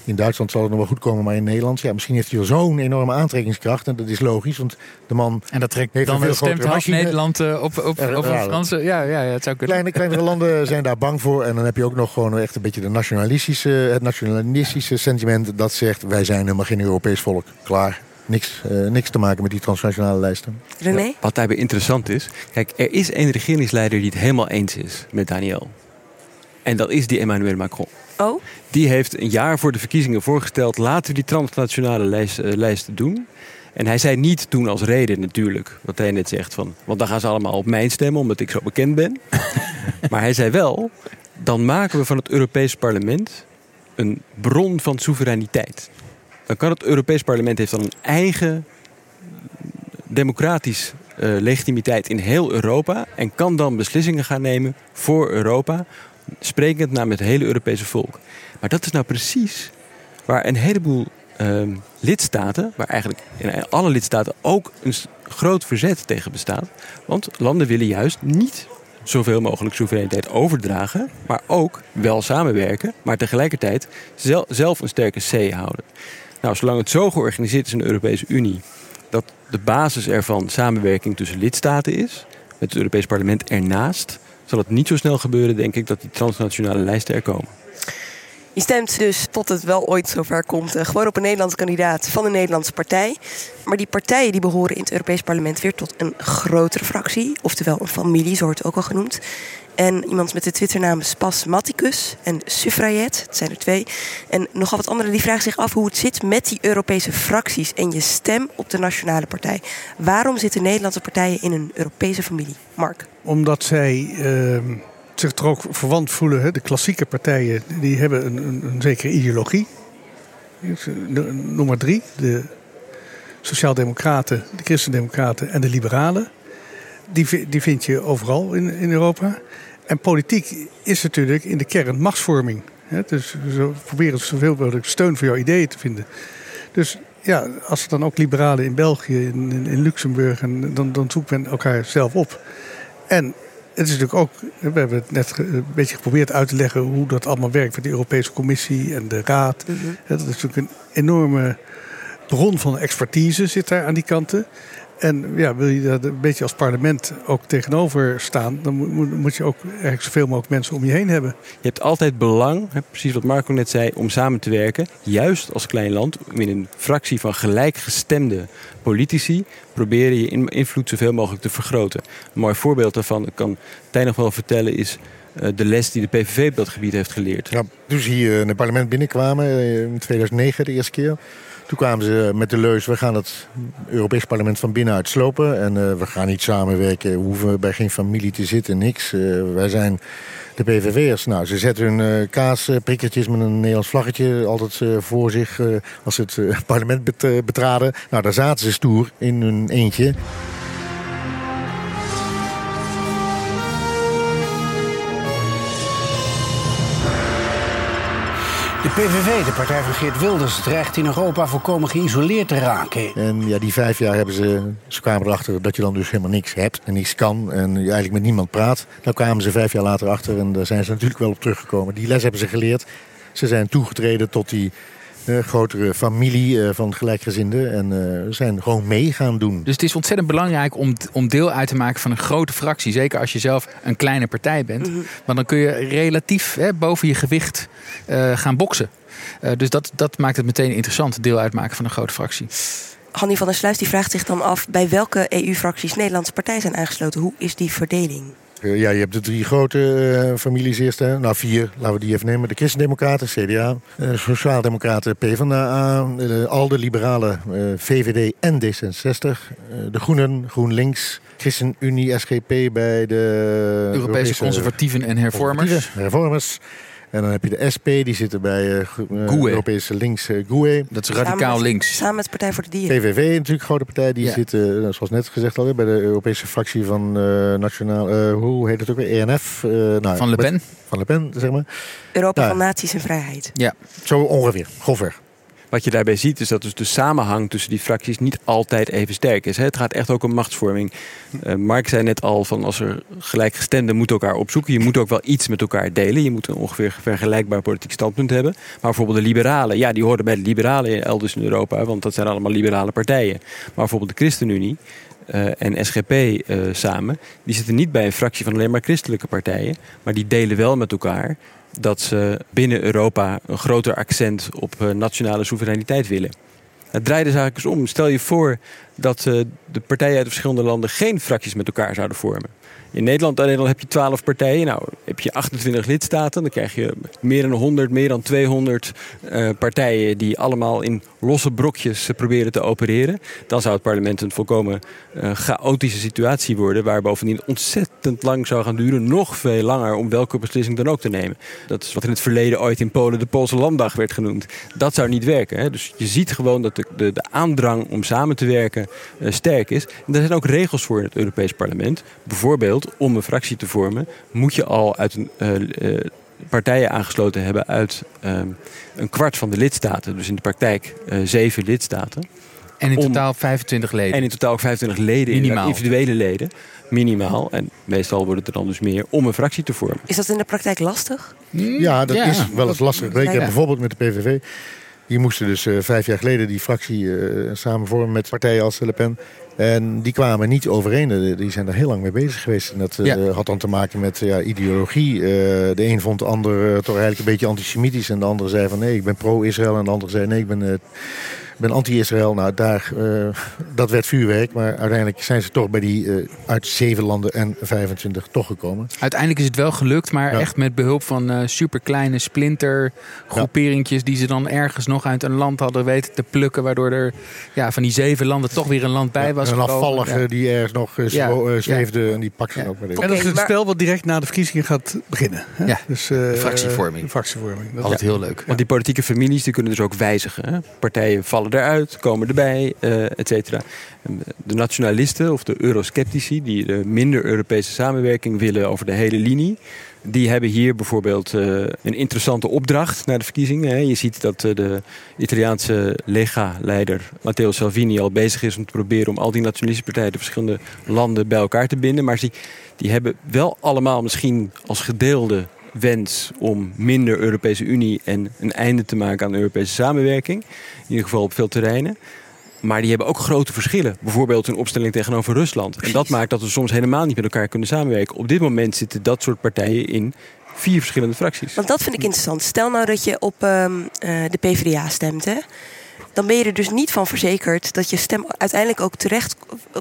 In Duitsland zal het nog wel goed komen, maar in Nederland... Ja, misschien heeft hij wel zo'n enorme aantrekkingskracht. En dat is logisch, want de man En dat trekt heeft dan wel stemt half Nederland op, op, op een Franse... Ja, ja, ja, het zou kunnen. Kleine, kleinere landen zijn daar bang voor. En dan heb je ook nog gewoon echt een beetje de nationalistische, het nationalistische sentiment... dat zegt, wij zijn helemaal geen Europees volk. Klaar, niks, uh, niks te maken met die transnationale lijsten. René? Ja, wat daarbij interessant is, kijk, er is een regeringsleider die het helemaal eens is met Daniel. En dat is die Emmanuel Macron. Oh? Die heeft een jaar voor de verkiezingen voorgesteld, laten we die transnationale lijst, uh, lijsten doen. En hij zei niet toen als reden natuurlijk, wat hij net zegt, van, want dan gaan ze allemaal op mijn stemmen omdat ik zo bekend ben. maar hij zei wel, dan maken we van het Europees Parlement een bron van soevereiniteit. Dan kan het Europees Parlement heeft dan een eigen democratisch uh, legitimiteit in heel Europa en kan dan beslissingen gaan nemen voor Europa, sprekend namens het hele Europese volk. Maar dat is nou precies waar een heleboel uh, lidstaten, waar eigenlijk in alle lidstaten ook een groot verzet tegen bestaat. Want landen willen juist niet zoveel mogelijk soevereiniteit overdragen, maar ook wel samenwerken, maar tegelijkertijd zelf een sterke C houden. Nou, zolang het zo georganiseerd is in de Europese Unie dat de basis ervan samenwerking tussen lidstaten is, met het Europees Parlement ernaast, zal het niet zo snel gebeuren, denk ik, dat die transnationale lijsten er komen. Je stemt dus tot het wel ooit zover komt eh, gewoon op een Nederlandse kandidaat van een Nederlandse partij. Maar die partijen die behoren in het Europees Parlement weer tot een grotere fractie. Oftewel een familie, zo wordt ook al genoemd. En iemand met de Twitternaam Spasmaticus en Suffrayet, het zijn er twee. En nogal wat anderen die vragen zich af hoe het zit met die Europese fracties en je stem op de nationale partij. Waarom zitten Nederlandse partijen in een Europese familie? Mark. Omdat zij ehm, zich er ook verwant voelen. Hè. De klassieke partijen die hebben een, een, zekere ideologie. Nummer drie, de Sociaaldemocraten, de Christendemocraten en de Liberalen. Die, die vind je overal in, in Europa. En politiek is natuurlijk in de kern machtsvorming. Hè. Dus we proberen zoveel mogelijk steun voor jouw ideeën te vinden. Dus ja, als er dan ook liberalen in België, in, in, in Luxemburg, en dan, dan zoekt men elkaar zelf op. En het is natuurlijk ook, we hebben het net een beetje geprobeerd uit te leggen hoe dat allemaal werkt met de Europese Commissie en de Raad. Dat is natuurlijk een enorme bron van expertise zit daar aan die kanten. En ja, wil je daar een beetje als parlement ook tegenover staan, dan moet, moet je ook eigenlijk zoveel mogelijk mensen om je heen hebben. Je hebt altijd belang, precies wat Marco net zei, om samen te werken. Juist als klein land, in een fractie van gelijkgestemde politici, proberen je invloed zoveel mogelijk te vergroten. Een mooi voorbeeld daarvan, dat kan Tijn nog wel vertellen, is eh, de les die de PVV op dat gebied heeft geleerd. Ja, dus hier in het parlement binnenkwamen eh, in 2009 de eerste keer. Toen kwamen ze met de leus, we gaan het Europees parlement van binnenuit slopen. En uh, we gaan niet samenwerken, we hoeven bij geen familie te zitten, niks. Uh, wij zijn de PVV'ers. Nou, ze zetten hun uh, kaasprikkertjes met een Nederlands vlaggetje altijd voor zich als ze het parlement bet betraden. Nou, daar zaten ze stoer in hun eentje. De PVV, de partij van Geert Wilders, dreigt in Europa volkomen geïsoleerd te raken. En ja, die vijf jaar hebben ze, ze kwamen erachter dat je dan dus helemaal niks hebt en niks kan en je eigenlijk met niemand praat. Dan kwamen ze vijf jaar later achter en daar zijn ze natuurlijk wel op teruggekomen. Die les hebben ze geleerd. Ze zijn toegetreden tot die grotere familie uh, van gelijkgezinden. En uh, zijn gewoon mee gaan doen. Dus het is ontzettend belangrijk om, om deel uit te maken van een grote fractie. Zeker als je zelf een kleine partij bent. Mm Want dan kun je relatief hè, boven je gewicht gaan boksen. dus dat, dat maakt het meteen interessant, deel uitmaken van een grote fractie. Hanni van der Sluis die vraagt zich dan af... bij welke EU-fracties Nederlandse partijen zijn aangesloten. Hoe is die verdeling? Uh, ja, je hebt de drie grote uh, families eerst. Hè. Nou, vier, laten we die even nemen. De Christendemocraten, CDA. Uh, Sociaaldemocraten, PvdA. ALDE, Liberalen, VVD en D66. de Groenen, GroenLinks. ChristenUnie, SGP bij de... Europese, Europese conservatieven en hervormers. Hervormers. En dan heb je de SP, die zitten bij uh, Europese links, uh, GUE. Dat is radicaal samen, links. Samen met de Partij voor de Dieren. PVV natuurlijk, grote partij. Die ja. zitten, uh, zoals net gezegd al, bij de Europese fractie van Nationaal... hoe heet het ook weer? ENF? nou, van Le Pen. Met, van Le Pen, zeg maar. Europa nou, van Naties en Vrijheid. Ja. Zo ongeveer, grofweg. Wat je daarbij ziet is dat dus de samenhang tussen die fracties niet altijd even sterk is. Het gaat echt ook om machtsvorming. Uh, Mark zei net al van als er gelijkgestemden moeten elkaar opzoeken. Je moet ook wel iets met elkaar delen. Je moet een ongeveer vergelijkbaar politiek standpunt hebben. Maar bijvoorbeeld de liberalen, ja die horen bij de liberalen elders in Europa. Want dat zijn allemaal liberale partijen. Maar bijvoorbeeld de ChristenUnie, uh, en SGP uh, samen, die zitten niet bij een fractie van alleen maar christelijke partijen, maar die delen wel met elkaar dat ze binnen Europa een groter accent op uh, nationale soevereiniteit willen. Het dus eigenlijk eens om. Stel je voor dat de partijen uit de verschillende landen geen fracties met elkaar zouden vormen. In Nederland, in Nederland heb je 12 partijen. Nou, heb je 28 lidstaten. Dan krijg je meer dan 100, meer dan 200 uh, partijen die allemaal in losse brokjes proberen te opereren. Dan zou het parlement een volkomen uh, chaotische situatie worden. Waar bovendien ontzettend lang zou gaan duren. Nog veel langer om welke beslissing dan ook te nemen. Dat is wat in het verleden ooit in Polen de Poolse Landdag werd genoemd. Dat zou niet werken. Hè? Dus je ziet gewoon dat de, de, de aandrang om samen te werken sterk is. En er zijn ook regels voor in het Europees Parlement. Bijvoorbeeld om een fractie te vormen, moet je al uit een uh, uh, partijen aangesloten hebben uit uh, een kwart van de lidstaten. Dus in de praktijk zeven lidstaten. En in totaal 25 leden. En in totaal 25 leden, Minimaal. individuele leden. Minimaal. En meestal wordt het er dan dus meer om een fractie te vormen. Is dat in de praktijk lastig? Ja, dat ja. is wel eens lastig. Ik heb bijvoorbeeld met de PVV. Die moesten dus uh, vijf jaar geleden die fractie uh, samen vormen met partijen als Le Pen. En die kwamen niet overeen. Die zijn er heel lang mee bezig geweest. En dat Ja. had dan te maken met ja, ideologie. Eh, de een vond de ander eh, toch eigenlijk een beetje antisemitisch. En de andere zei van nee, ik ben pro-Israël. En de andere zei nee, ik ben, eh, ik ben anti-Israël. Nou, daar, eh, dat werd vuurwerk. Maar uiteindelijk zijn ze toch bij die eh, uit zeven landen en 25 toch gekomen. Uiteindelijk is het wel gelukt, maar Ja. echt met behulp van eh superkleine splintergroeperingjes die ze dan ergens nog uit een land hadden weten te plukken, waardoor er ja, van die zeven landen toch weer een land bij was. een gekomen. afvallige Ja. die ergens nog Ja. zwo- Ja. zweefde. En die pakte ze ook maar En dat is het spel wat direct na de verkiezingen gaat beginnen. Hè? Ja. Dus, eh, fractievorming. de fractievorming. Dat Altijd is- heel leuk. Want die politieke families die kunnen dus ook wijzigen. Hè? Partijen vallen eruit, komen erbij, eh et cetera. En De nationalisten of de eurosceptici die de minder Europese samenwerking willen over de hele linie. Die hebben hier bijvoorbeeld eh, een interessante opdracht na de verkiezingen. Je ziet dat eh, de Italiaanse Lega-leider Matteo Salvini al bezig is om te proberen om al die nationalistische partijen de verschillende landen bij elkaar te binden. Maar die, die hebben wel allemaal misschien als gedeelde wens om minder Europese Unie en een einde te maken aan de Europese samenwerking. In ieder geval op veel terreinen. Maar die hebben ook grote verschillen. Bijvoorbeeld in opstelling tegenover Rusland. En dat maakt dat we soms helemaal niet met elkaar kunnen samenwerken. Op dit moment zitten dat soort partijen in vier verschillende fracties. Want dat vind ik interessant. Stel nou dat je op ehm, eh, de PvdA stemt, hè? Dan ben je er dus niet van verzekerd dat je stem uiteindelijk ook terecht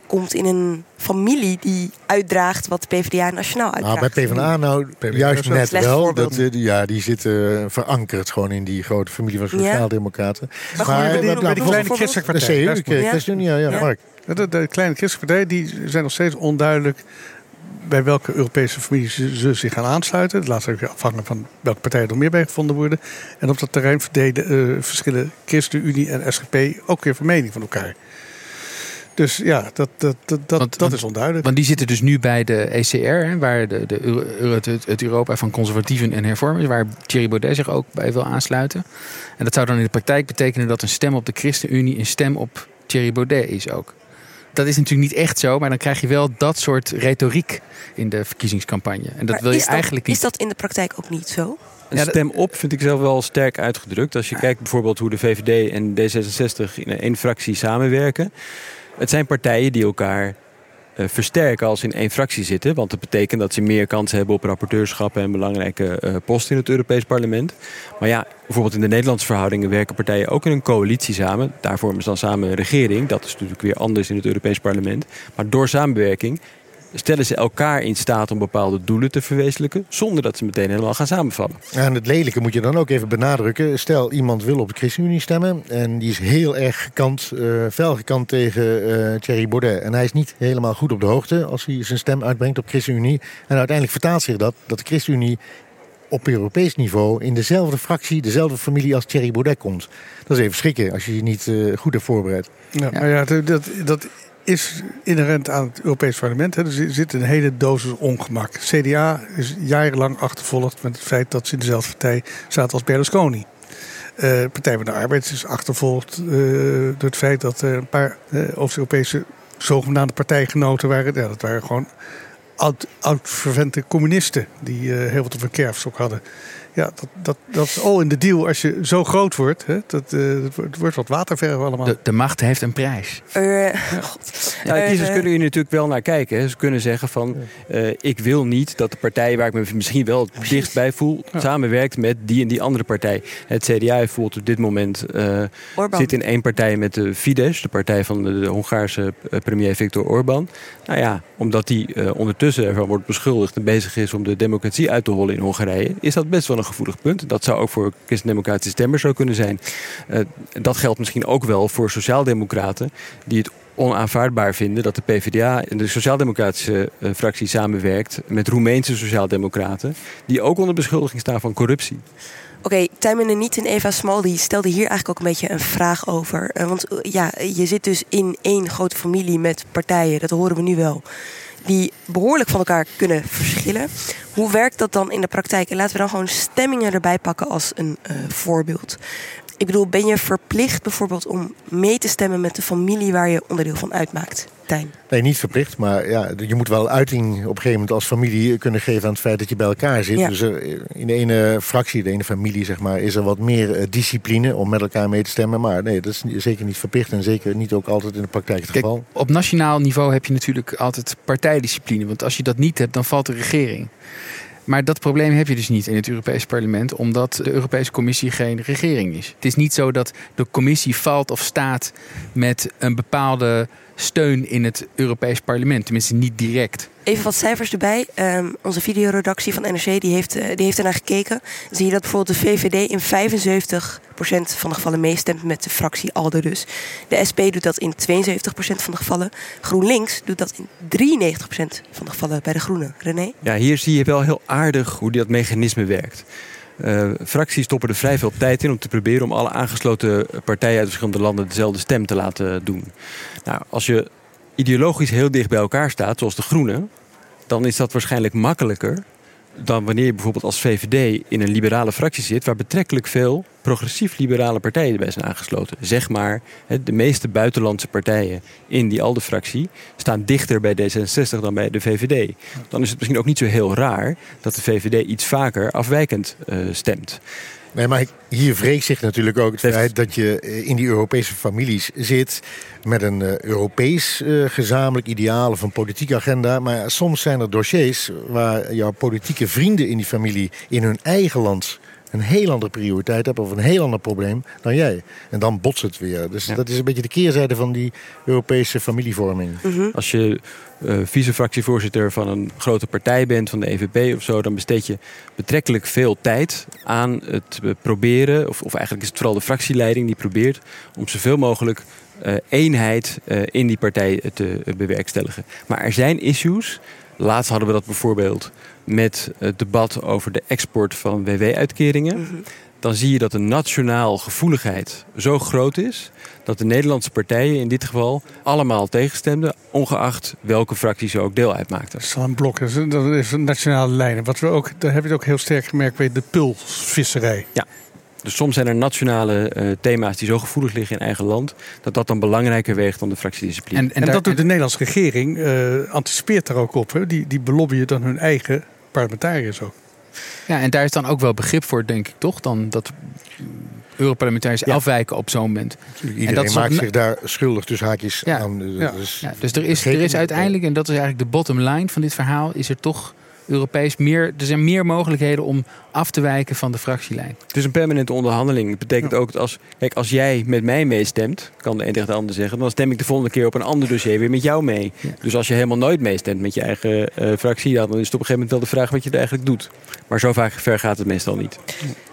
komt in een familie die uitdraagt wat de PvdA nationaal Nou, uitdraagt. bij PvdA nou juist net wel. Dat, ja, die zitten eh, verankerd gewoon in die grote familie van Ja. Sociaaldemocraten. Maar gewoon bij, die- kleine christelijke De partij. CU, is het- ChristenUnie, ja, ja, Mark. De, de kleine christelijke partijen die zijn nog steeds onduidelijk bij welke Europese familie ze, zich gaan aansluiten. Het laat zich afhangen van welke partijen er meer bij gevonden worden. En op dat terrein verdelen, eh, verschillen ChristenUnie en SGP ook weer van mening van elkaar. Dus ja, dat, dat, dat, dat, dat is onduidelijk. Want die zitten dus nu bij de ECR, hè, waar de, de, het, het Europa van conservatieven en hervormers, waar Thierry Baudet zich ook bij wil aansluiten. En dat zou dan in de praktijk betekenen dat een stem op de ChristenUnie een stem op Thierry Baudet is ook. Dat is natuurlijk niet echt zo, maar dan krijg je wel dat soort retoriek in de verkiezingscampagne. En dat Maar wil je dat, eigenlijk niet. Is dat in de praktijk ook niet zo? Een stem op vind ik zelf wel sterk uitgedrukt. Als je kijkt bijvoorbeeld hoe de VVD en D66 in één fractie samenwerken. Het zijn partijen die elkaar versterken als ze in één fractie zitten. Want dat betekent dat ze meer kans hebben op rapporteurschappen en belangrijke eh, posten in het Europees Parlement. Maar ja, bijvoorbeeld in de Nederlandse verhoudingen werken partijen ook in een coalitie samen. Daar vormen ze dan samen een regering. Dat is natuurlijk weer anders in het Europees Parlement. Maar door samenwerking stellen ze elkaar in staat om bepaalde doelen te verwezenlijken. zonder dat ze meteen helemaal gaan samenvallen. En het lelijke moet je dan ook even benadrukken. Stel, iemand wil op de ChristenUnie stemmen. En die is heel erg gekant, eh fel gekant tegen eh Thierry Baudet. En hij is niet helemaal goed op de hoogte als hij zijn stem uitbrengt op ChristenUnie. En uiteindelijk vertaalt zich dat, dat de ChristenUnie op Europees niveau in dezelfde fractie, dezelfde familie als Thierry Baudet komt. Dat is even schrikken als je je niet eh, goed hebt voorbereid. Ja, maar ja, dat, dat, dat is inherent aan het Europees Parlement. Hè. Er zit- een hele dosis ongemak. CDA is jarenlang achtervolgd met het feit dat ze in dezelfde partij zaten als Berlusconi. Eh Partij van de Arbeid is achtervolgd eh, door het feit dat er een paar eh, Oost-Europese zogenaamde partijgenoten waren. Ja, dat waren gewoon oud, oud-vervente communisten die heel wat op een kerfstok hadden. Ja, dat, dat, dat is al in de deal als je zo groot wordt. Hè, dat, eh, het wordt- wat waterverf allemaal. De, de macht heeft een prijs. Eh, Nou, Eh, kiezers kunnen hier natuurlijk wel naar kijken. hè. Ze kunnen zeggen van, eh, ik wil niet dat de partij waar ik me misschien wel het dichtst bij voel, samenwerkt met die en die andere partij. Het CDA bijvoorbeeld op dit moment eh, zit in één partij met de Fidesz, de partij van de, de Hongaarse premier Viktor Orbán. Nou ja, omdat die eh, ondertussen ervan wordt beschuldigd en bezig is om de democratie uit te hollen in Hongarije, is dat best wel een gevoelig punt. Dat zou ook voor christendemocratische stemmers zo kunnen zijn. Eh, dat geldt misschien ook wel voor sociaaldemocraten die het onaanvaardbaar vinden dat de PvdA en de sociaaldemocratische eh, fractie samenwerkt met Roemeense sociaaldemocraten, die ook onder beschuldiging staan van corruptie. Oké, Tijmen en niet en Eva Smal die stelde hier eigenlijk ook een beetje een vraag over. Eh, want ja, je zit dus in één grote familie met partijen, dat horen we nu wel. Die behoorlijk van elkaar kunnen verschillen. Hoe werkt dat dan in de praktijk? En laten we dan gewoon stemmingen erbij pakken als een eh, voorbeeld. Ik bedoel, ben je verplicht bijvoorbeeld om mee te stemmen met de familie waar je onderdeel van uitmaakt? Tijn? Nee, niet verplicht, maar ja, je moet wel uiting op een gegeven moment als familie kunnen geven aan het feit dat je bij elkaar zit. Ja. Dus er, in de ene fractie, de ene familie, zeg maar, is er wat meer eh, discipline om met elkaar mee te stemmen. Maar nee, dat is zeker niet verplicht en zeker niet ook altijd in de praktijk het Kijk, geval. op nationaal niveau heb je natuurlijk altijd partijdiscipline. Want als je dat niet hebt, dan valt de regering. Maar dat probleem heb je dus niet in het Europees Parlement, omdat de Europese Commissie geen regering is. Het is niet zo dat de Commissie valt of staat met een bepaalde steun in het Europees Parlement. Tenminste, niet direct. Even wat cijfers erbij. Ehm, onze videoredactie van NRC die heeft, eh, die heeft ernaar gekeken. Dan zie je dat bijvoorbeeld de VVD in 75% van de gevallen meestemt met de fractie ALDE dus. De SP doet dat in 72% van de gevallen. GroenLinks doet dat in 93% van de gevallen bij de Groenen. René? Ja, hier zie je wel heel aardig hoe dat mechanisme werkt. Eh, fracties stoppen er vrij veel tijd in om te proberen om alle aangesloten partijen uit verschillende landen dezelfde stem te laten doen. Nou, als je ideologisch heel dicht bij elkaar staat, zoals de Groenen, dan is dat waarschijnlijk makkelijker dan wanneer je bijvoorbeeld als VVD in een liberale fractie zit, waar betrekkelijk veel progressief-liberale partijen bij zijn aangesloten. Zeg maar, de meeste buitenlandse partijen in die ALDE-fractie staan dichter bij D66 dan bij de VVD. Dan is het misschien ook niet zo heel raar dat de VVD iets vaker afwijkend eh, stemt. Nee, maar hier wreekt zich natuurlijk ook het feit dat je eh, in die Europese families zit met een eh, Europees eh, gezamenlijk ideaal of een politieke agenda. Maar soms zijn er dossiers waar jouw politieke vrienden in die familie in hun eigen land een heel andere prioriteit hebben of een heel ander probleem dan jij. En dan botst het weer. Dus dat is een beetje de keerzijde van die Europese familievorming. Als je eh vice-fractievoorzitter van een grote partij bent, van de EVP of zo, dan besteed je betrekkelijk veel tijd aan het eh, proberen, of, of eigenlijk is het vooral de fractieleiding die probeert om zoveel mogelijk eh, eenheid eh, in die partij te bewerkstelligen. Maar er zijn issues. Laatst hadden we dat bijvoorbeeld met het debat over de export van WW-uitkeringen. Dan zie je dat de nationaal gevoeligheid zo groot is dat de Nederlandse partijen in dit geval allemaal tegenstemden, ongeacht welke fractie ze ook deel uitmaakten. Dat is een blok, dat is, een nationale lijnen. Wat we ook, daar heb je het ook heel sterk gemerkt bij de pulsvisserij. Ja. Dus soms zijn er nationale eh, thema's die zo gevoelig liggen in eigen land, dat dat dan belangrijker weegt dan de fractiediscipline. En, dat doet de Nederlandse regering, eh, anticipeert daar ook op. Hè? Die, die belobbyen dan hun eigen parlementariërs ook. Ja, en daar is dan ook wel begrip voor, denk ik, toch? Dan dat Europarlementariërs afwijken op zo'n moment. Iedereen en dat maakt zich daar schuldig tussen haakjes Ja. aan. Dus, Ja. dus- Ja, dus er is, er is uiteindelijk, en dat is eigenlijk de bottom line van dit verhaal, is er toch Europees meer. Er zijn meer mogelijkheden om af te wijken van de fractielijn. Het is een permanente onderhandeling. Dat betekent ook dat als, kijk, als jij met mij meestemt, kan de een tegen de ander zeggen, dan stem ik de volgende keer op een ander dossier weer met jou mee. Dus als je helemaal nooit meestemt met je eigen eh, fractie, dan is het op een gegeven moment wel de vraag wat je er eigenlijk doet. Maar zo vaak ver gaat het meestal niet.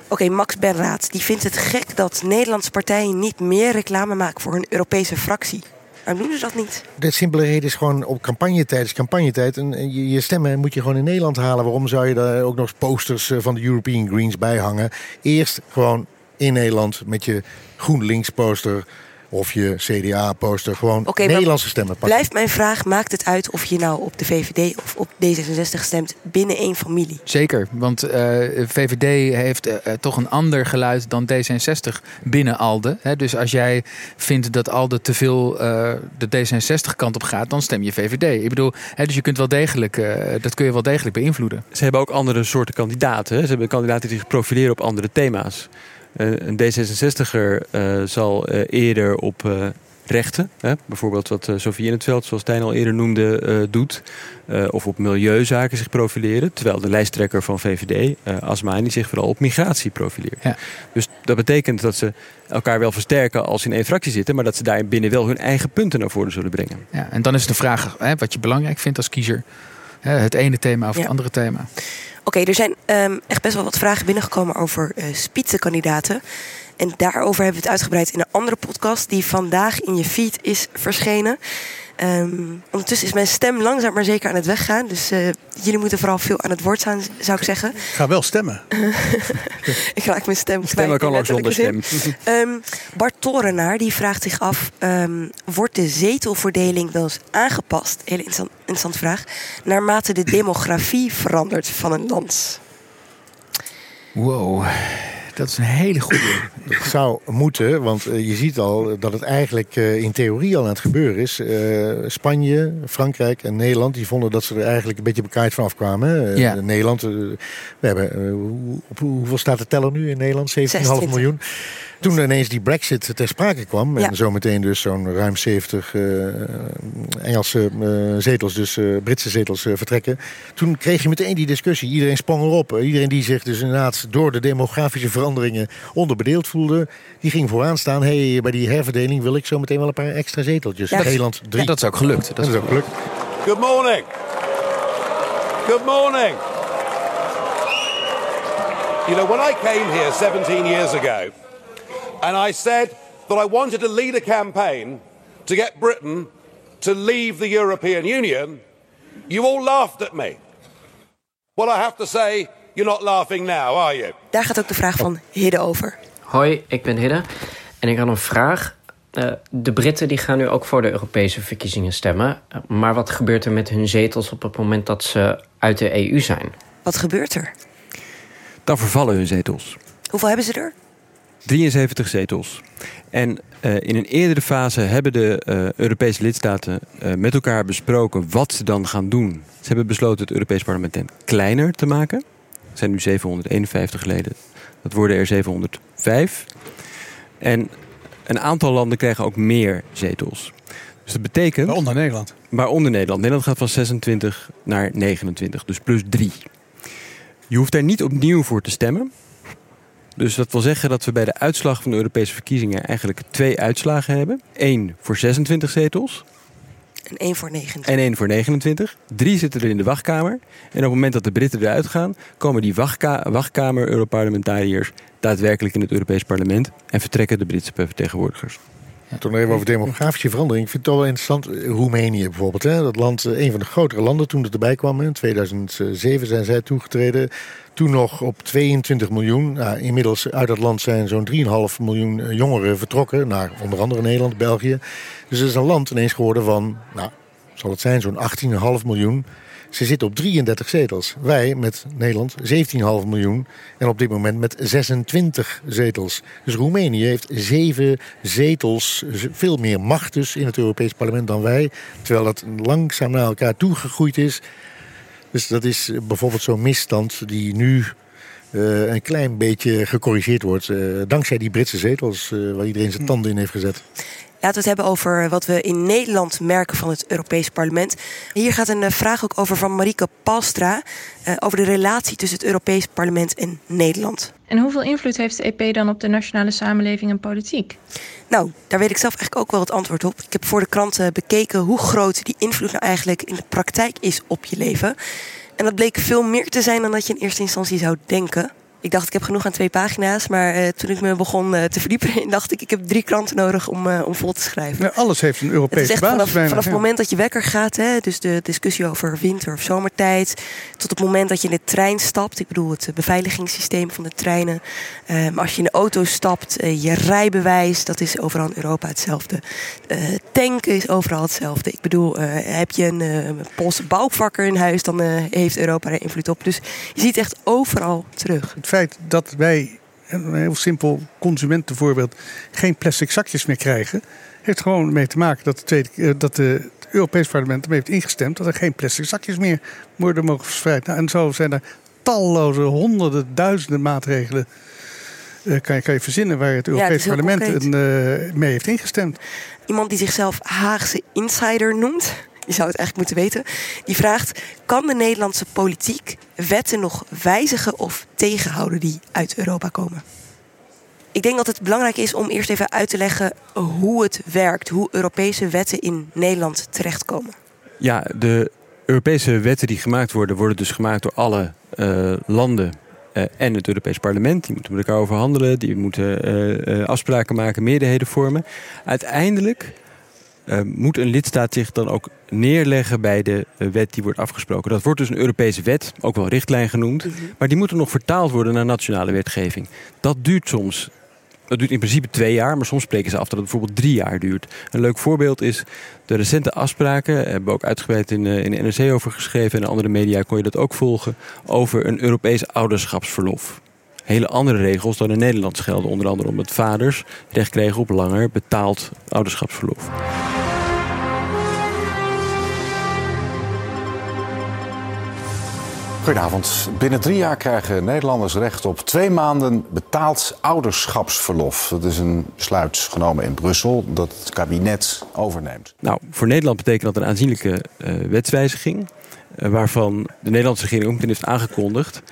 Oké, Max Benraad die vindt het gek dat Nederlandse partijen niet meer reclame maken voor hun Europese fractie. Waarom doen ze dat niet? De simpele reden is gewoon op campagnetijd is campagnetijd. En en je, je stemmen moet je gewoon in Nederland halen. Waarom zou je daar ook nog posters eh, van de European Greens bij hangen? Eerst gewoon in Nederland met je GroenLinks poster of je CDA poster. Gewoon Nederlandse stemmen pakken. Blijft mijn vraag, maakt het uit of je nou op de VVD of op D66 stemt binnen één familie? Zeker, want eh, VVD heeft eh, eh, toch een ander geluid dan D66 binnen ALDE. Hè, dus als jij vindt dat ALDE te veel eh, de D66 kant op gaat, dan stem je VVD. Ik bedoel, hè, dus je kunt wel degelijk, eh, dat kun je wel degelijk beïnvloeden. Ze hebben ook andere soorten kandidaten. hè. Ze hebben kandidaten die zich profileren op andere thema's. Eh, een D66er eh, zal eh, eerder op rechten, hè, bijvoorbeeld wat Sofie in het veld, zoals Tijn al eerder noemde, doet. Of op milieuzaken zich profileren. Terwijl de lijsttrekker van VVD, Asmani, zich vooral op migratie profileert. Ja. Dus dat betekent dat ze elkaar wel versterken als ze in één fractie zitten, maar dat ze daar binnen wel hun eigen punten naar voren zullen brengen. Ja, en dan is de vraag hè, wat je belangrijk vindt als kiezer. Het ene thema of Ja. het andere thema. Oké, er zijn ehm, echt best wel wat vragen binnengekomen over eh spitsenkandidaten. En daarover hebben we het uitgebreid in een andere podcast die vandaag in je feed is verschenen. Ehm, ondertussen is mijn stem langzaam maar zeker aan het weggaan. Dus eh, jullie moeten vooral veel aan het woord staan, zou ik zeggen. Ga wel stemmen. ik raak mijn stem kwijt. Stemmen kan ook zonder stem. Ehm, Bart Torenaar die vraagt zich af: ehm, wordt de zetelverdeling wel eens aangepast? Hele interessant, interessante vraag. Naarmate de demografie verandert van een land. Wow, Dat is een hele goede. Het zou moeten, want eh, je ziet al dat het eigenlijk eh, in theorie al aan het gebeuren is. Eh, Spanje, Frankrijk en Nederland die vonden dat ze er eigenlijk een beetje bekaaid vanaf kwamen. hè. Ja. Nederland, we hebben, op hoeveel staat de teller nu in Nederland? 17,5 miljoen. Toen ineens die brexit ter sprake kwam... Ja. en zometeen dus zo'n ruim 70 eh, Engelse eh, zetels, dus eh, Britse zetels vertrekken... toen kreeg je meteen die discussie. Iedereen sprong erop. Iedereen die zich dus inderdaad door de demografische veranderingen onderbedeeld voelde... die ging vooraan staan. hey, bij die herverdeling wil ik zo meteen wel een paar extra zeteltjes. Ja, Nederland drie. ja, dat is ook gelukt. Dat Dat is ook gelukt. Good morning. Good morning. You know, when I came here 17 years ago, and I said that I wanted to lead a campaign to get Britain to leave the European Union, you all laughed at me. Well, I have to say, you're not laughing now, are you? Daar gaat ook de vraag van Hidde over. Hoi, ik ben Hidde en ik had een vraag. Eh, de Britten die gaan nu ook voor de Europese verkiezingen stemmen. Maar wat gebeurt er met hun zetels op het moment dat ze uit de EU zijn? Wat gebeurt er? Dan vervallen hun zetels. Hoeveel hebben ze er? 73 zetels. En eh, in een eerdere fase hebben de eh, Europese lidstaten eh, met elkaar besproken wat ze dan gaan doen. Ze hebben besloten het Europees Parlement kleiner te maken. Er zijn nu 751 leden. Dat worden er 705. En een aantal landen krijgen ook meer zetels. Dus dat betekent... Waaronder Nederland. Waaronder Nederland. Nederland gaat van 26 naar 29, dus plus 3. Je hoeft daar niet opnieuw voor te stemmen. Dus dat wil zeggen dat we bij de uitslag van de Europese verkiezingen eigenlijk twee uitslagen hebben. Eén voor 26 zetels En één voor negen. en één voor 29. Drie zitten er in de wachtkamer. En op het moment dat de Britten eruit gaan, komen die wachtka- wachtkamer-Europarlementariërs daadwerkelijk in het Europees Parlement en vertrekken de Britse vertegenwoordigers. Toen even over demografische verandering. Ik vind het wel interessant. eh, Roemenië bijvoorbeeld. Hè? Dat land, eh, een van de grotere landen toen het erbij kwam. In 2007 zijn zij toegetreden. Toen nog op 22 miljoen. Nou, inmiddels uit dat land zijn zo'n 3,5 miljoen eh, jongeren vertrokken. Naar onder andere Nederland, België. Dus het is een land ineens geworden van, nou, zal het zijn, zo'n 18,5 miljoen. Ze zitten op 33 zetels. Wij met Nederland 17,5 miljoen. En op dit moment met 26 zetels. Dus Roemenië heeft zeven zetels. z- Veel meer macht dus in het Europees Parlement dan wij. Terwijl dat langzaam naar elkaar toegegroeid is. Dus dat is bijvoorbeeld zo'n misstand die nu eh, een klein beetje gecorrigeerd wordt. eh, dankzij die Britse zetels eh, waar iedereen zijn tanden in heeft gezet. Laten we het hebben over wat we in Nederland merken van het Europees Parlement. Hier gaat een eh, vraag ook over van Marieke Palstra. eh, over de relatie tussen het Europees Parlement en Nederland. En hoeveel invloed heeft de EP dan op de nationale samenleving en politiek? Nou, daar weet ik zelf eigenlijk ook wel het antwoord op. Ik heb voor de krant eh, bekeken hoe groot die invloed nou eigenlijk in de praktijk is op je leven. En dat bleek veel meer te zijn dan dat je in eerste instantie zou denken. Ik dacht, ik heb genoeg aan twee pagina's. Maar eh, toen ik me begon eh, te verdiepen, dacht ik, ik heb drie kranten nodig om, eh, om vol te schrijven. Ja, alles heeft een Het Europese is echt basis vanaf, bijna, vanaf het moment dat je wekker gaat, hè, dus de discussie over winter- of zomertijd, tot het moment dat je in de trein stapt. Ik bedoel, het beveiligingssysteem van de treinen. Als je in de auto stapt, je rijbewijs, dat is overal in Europa hetzelfde. Tanken is overal hetzelfde. Ik bedoel, heb je een Poolse bouwvakker in huis, dan heeft Europa er invloed op. Dus je ziet echt overal terug. Het feit dat wij, een heel simpel consumentenvoorbeeld, geen plastic zakjes meer krijgen, heeft gewoon mee te maken dat, de tweede, eh, dat de, het Europees Parlement ermee heeft ingestemd dat er geen plastic zakjes meer worden mogen verspreid. Nou, en zo zijn er talloze, honderden, duizenden maatregelen. eh, kan, je, kan je verzinnen waar het Ja, het Europees Parlement een, eh, mee heeft ingestemd. Iemand die zichzelf Haagse insider noemt, je zou het eigenlijk moeten weten, die vraagt: kan de Nederlandse politiek wetten nog wijzigen of tegenhouden die uit Europa komen? Ik denk dat het belangrijk is om eerst even uit te leggen hoe het werkt, hoe Europese wetten in Nederland terechtkomen. Ja, de Europese wetten die gemaakt worden, worden dus gemaakt door alle eh, landen eh, en het Europees Parlement. Die moeten met elkaar overhandelen, die moeten eh, afspraken maken, meerderheden vormen. Uiteindelijk moet een lidstaat zich dan ook neerleggen bij de eh, wet die wordt afgesproken. Dat wordt dus een Europese wet, ook wel richtlijn genoemd. Maar die moeten nog vertaald worden naar nationale wetgeving. Dat duurt soms. Dat duurt in principe twee jaar, maar soms spreken ze af dat het bijvoorbeeld drie jaar duurt. Een leuk voorbeeld is de recente afspraken. Daar hebben we ook uitgebreid in, eh, in de NRC over geschreven. En in andere media kon je dat ook volgen. Over een Europees ouderschapsverlof. Hele andere regels dan in Nederland gelden. Onder andere omdat vaders recht kregen op langer betaald ouderschapsverlof. Goedenavond. Binnen drie jaar krijgen Nederlanders recht op twee maanden betaald ouderschapsverlof. Dat is een besluit genomen in Brussel dat het kabinet overneemt. Nou, voor Nederland betekent dat een aanzienlijke uh, wetswijziging. Uh, waarvan de Nederlandse regering ook meteen heeft aangekondigd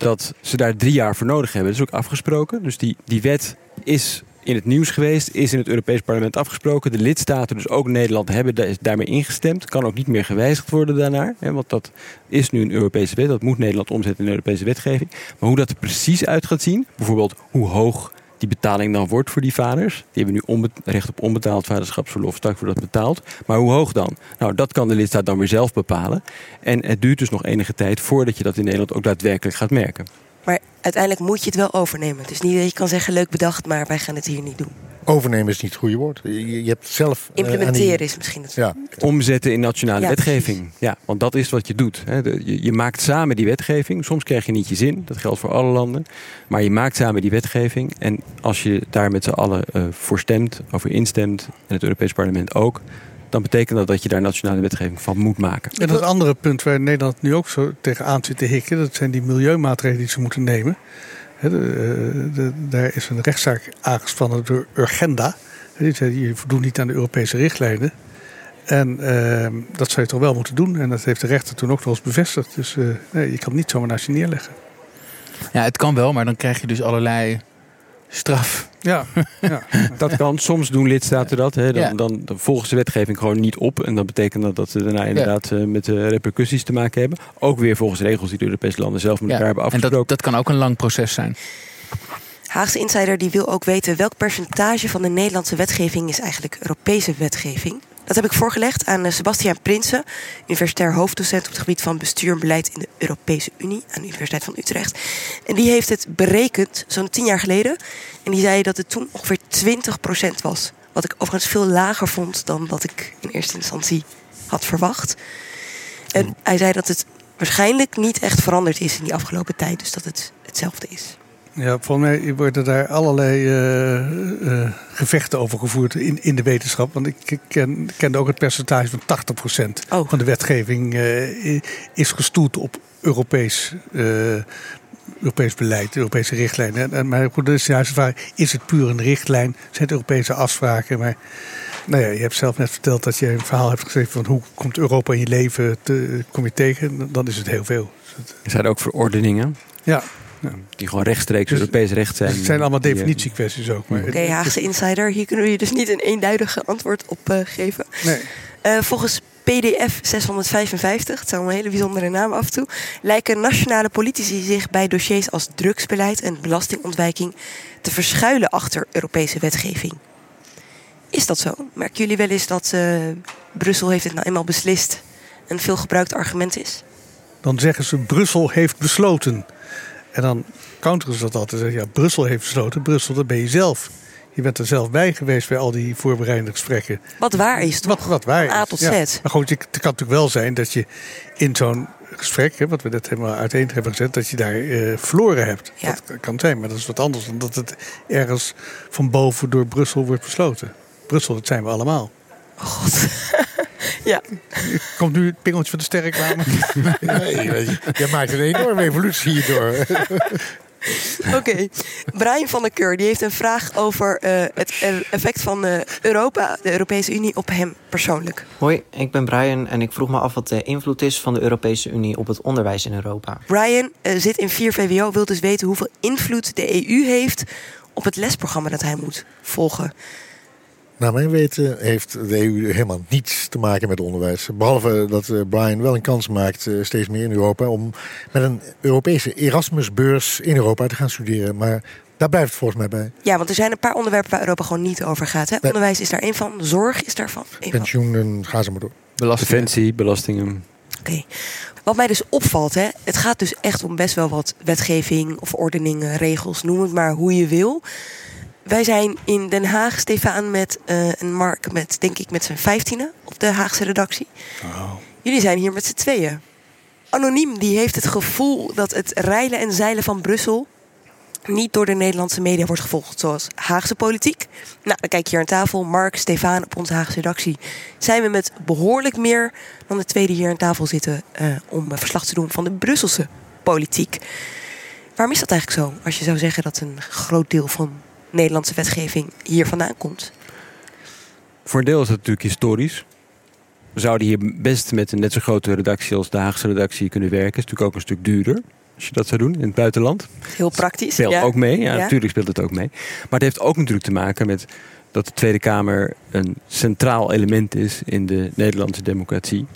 dat ze daar drie jaar voor nodig hebben. Dat is ook afgesproken. Dus die, die wet is in het nieuws geweest, is in het Europees Parlement afgesproken. De lidstaten, dus ook Nederland, hebben daarmee ingestemd. Kan ook niet meer gewijzigd worden daarnaar. Hè, want dat is nu een Europese wet. Dat moet Nederland omzetten in Europese wetgeving. Maar hoe dat er precies uit gaat zien, bijvoorbeeld hoe hoog die betaling dan wordt voor die vaders. Die hebben nu recht op onbetaald vaderschapsverlof. Straks wordt dat betaald. Maar hoe hoog dan? Nou, dat kan de lidstaat dan weer zelf bepalen. En het duurt dus nog enige tijd voordat je dat in Nederland ook daadwerkelijk gaat merken. Maar uiteindelijk moet je het wel overnemen. Is niet dat je kan zeggen, leuk bedacht, maar wij gaan het hier niet doen. Overnemen is niet het goede woord. Je, je hebt zelf. Implementeren die... is misschien het. Ja. Omzetten in nationale Ja, wetgeving. Ja, want dat is wat je doet. Hè. De- je, je maakt samen die wetgeving. Soms krijg je niet je zin. Dat geldt voor alle landen. Maar je maakt samen die wetgeving. En als je daar met z'n allen eh, voor stemt, over instemt, en het Europees Parlement ook. Dan betekent dat dat je daar nationale wetgeving van moet maken. En dat andere punt waar Nederland nu ook zo tegenaan zit te hikken, dat zijn die milieumaatregelen die ze moeten nemen. Eh, daar is een rechtszaak aangespannen door Urgenda. Die zei, je voldoet niet aan de Europese richtlijnen. En eh, dat zou je toch wel moeten doen. En dat heeft de rechter toen ook nog eens bevestigd. Dus eh, nee, je kan het niet zomaar naast je neerleggen. Ja, het kan wel, maar dan krijg je dus allerlei straf. Ja, ja. Dat kan. Soms doen lidstaten dat. Hè. Dan, Ja. dan, dan volgen ze wetgeving gewoon niet op. En dat betekent dat, dat ze daarna inderdaad eh, met eh, repercussies te maken hebben. Ook weer volgens regels die de Europese landen zelf met elkaar hebben en afgesproken. dat, dat kan ook een lang proces zijn. Haagse Insider die wil ook weten welk percentage van de Nederlandse wetgeving is eigenlijk Europese wetgeving. Dat heb ik voorgelegd aan eh, Sebastiaan Prinsen, universitair hoofddocent op het gebied van bestuur en beleid in de Europese Unie aan de Universiteit van Utrecht. En die heeft het berekend zo'n tien jaar geleden. En die zei dat het toen ongeveer 20% was. Wat ik overigens veel lager vond dan wat ik in eerste instantie had verwacht. En hij zei dat het waarschijnlijk niet echt veranderd is in die afgelopen tijd. Dus dat het hetzelfde is. Ja, volgens mij worden daar allerlei eh, eh, gevechten over gevoerd in, in de wetenschap. Want ik, ik ken, kende ook het percentage van 80% van de wetgeving eh, is gestoeld op Europees, eh, Europees beleid, Europese richtlijnen. En- En, maar goed, dat is juist vraag, is het puur een richtlijn? Zijn het Europese afspraken? Maar nou ja, je hebt zelf net verteld dat je een verhaal hebt geschreven van hoe komt Europa in je leven, te, kom je tegen? Dan is het heel veel. Er zijn ook verordeningen. Ja. Die gewoon rechtstreeks Europees recht zijn. Dus het zijn allemaal eh, definitiekwesties ook. Maar Oké, Haagse Insider, hier kunnen we je dus niet een eenduidige antwoord op eh, geven. Nee. Eh, volgens PDF 655, het zijn allemaal hele bijzondere namen af en toe, lijken nationale politici zich bij dossiers als drugsbeleid en belastingontwijking te verschuilen achter Europese wetgeving. Is dat zo? Merken jullie wel eens dat eh, Brussel heeft het nou eenmaal beslist een veel gebruikt argument is? dan zeggen ze Brussel heeft besloten. En dan counteren ze dat altijd. Zeggen, ja, Brussel heeft besloten. Brussel, dat ben je zelf. Je bent er zelf bij geweest bij al die voorbereidende gesprekken. Wat waar is toch? Wat, wat waar Van A is. tot Ja. Maar goed, het kan natuurlijk wel zijn dat je in zo'n gesprek, hè, wat we net helemaal uiteen hebben gezet, dat je daar eh, verloren hebt. Dat kan- kan zijn, maar dat is wat anders dan dat het ergens van boven door Brussel wordt besloten. Brussel, dat zijn we allemaal. Ja. Komt nu het pingeltje van de sterreclame? Nee, weet je, jij maakt een enorme evolutie hierdoor. Oké, Brian van der Keur die heeft een vraag over eh, het effect van eh, Europa, de Europese Unie, op hem persoonlijk. Hoi, ik ben Brian en ik vroeg me af wat de invloed is van de Europese Unie op het onderwijs in Europa. Brian eh, zit in 4 VWO, wil dus weten hoeveel invloed de EU heeft op het lesprogramma dat hij moet volgen. Naar mijn weten heeft de EU helemaal niets te maken met onderwijs. Behalve dat eh, Brian wel een kans maakt, eh, steeds meer in Europa, om met een Europese Erasmusbeurs in Europa te gaan studeren. Maar daar blijft het volgens mij bij. Ja, want er zijn een paar onderwerpen waar Europa gewoon niet over gaat. Hè? Onderwijs is daar één van, zorg is daarvan. één van. Pensioenen, ga ze maar door. Defensie, belastingen. Wat mij dus opvalt, hè, het gaat dus echt om best wel wat wetgeving of ordeningen, regels, noem het maar hoe je wil. Wij zijn in Den Haag, Stefan, met een Mark met, denk ik, met zijn vijftiende op de Haagse redactie. Jullie zijn hier met z'n tweeën. Anoniem, die heeft het gevoel dat het reilen en zeilen van Brussel niet door de Nederlandse media wordt gevolgd, zoals Haagse politiek. Nou, dan kijk je hier aan tafel, Mark, Stefan op onze Haagse redactie. Zijn we met behoorlijk meer dan de tweede hier aan tafel zitten uh, om verslag te doen van de Brusselse politiek. Waarom is dat eigenlijk zo, als je zou zeggen dat een groot deel van Nederlandse wetgeving hier vandaan komt? Voor een deel is dat natuurlijk historisch. We zouden hier best met een net zo grote redactie als de Haagse redactie kunnen werken. Het is natuurlijk ook een stuk duurder als je dat zou doen in het buitenland. Heel praktisch. Speelt ja. ook mee, ja, natuurlijk speelt het ook mee. Maar het heeft ook natuurlijk te maken met dat de Tweede Kamer een centraal element is in de Nederlandse democratie.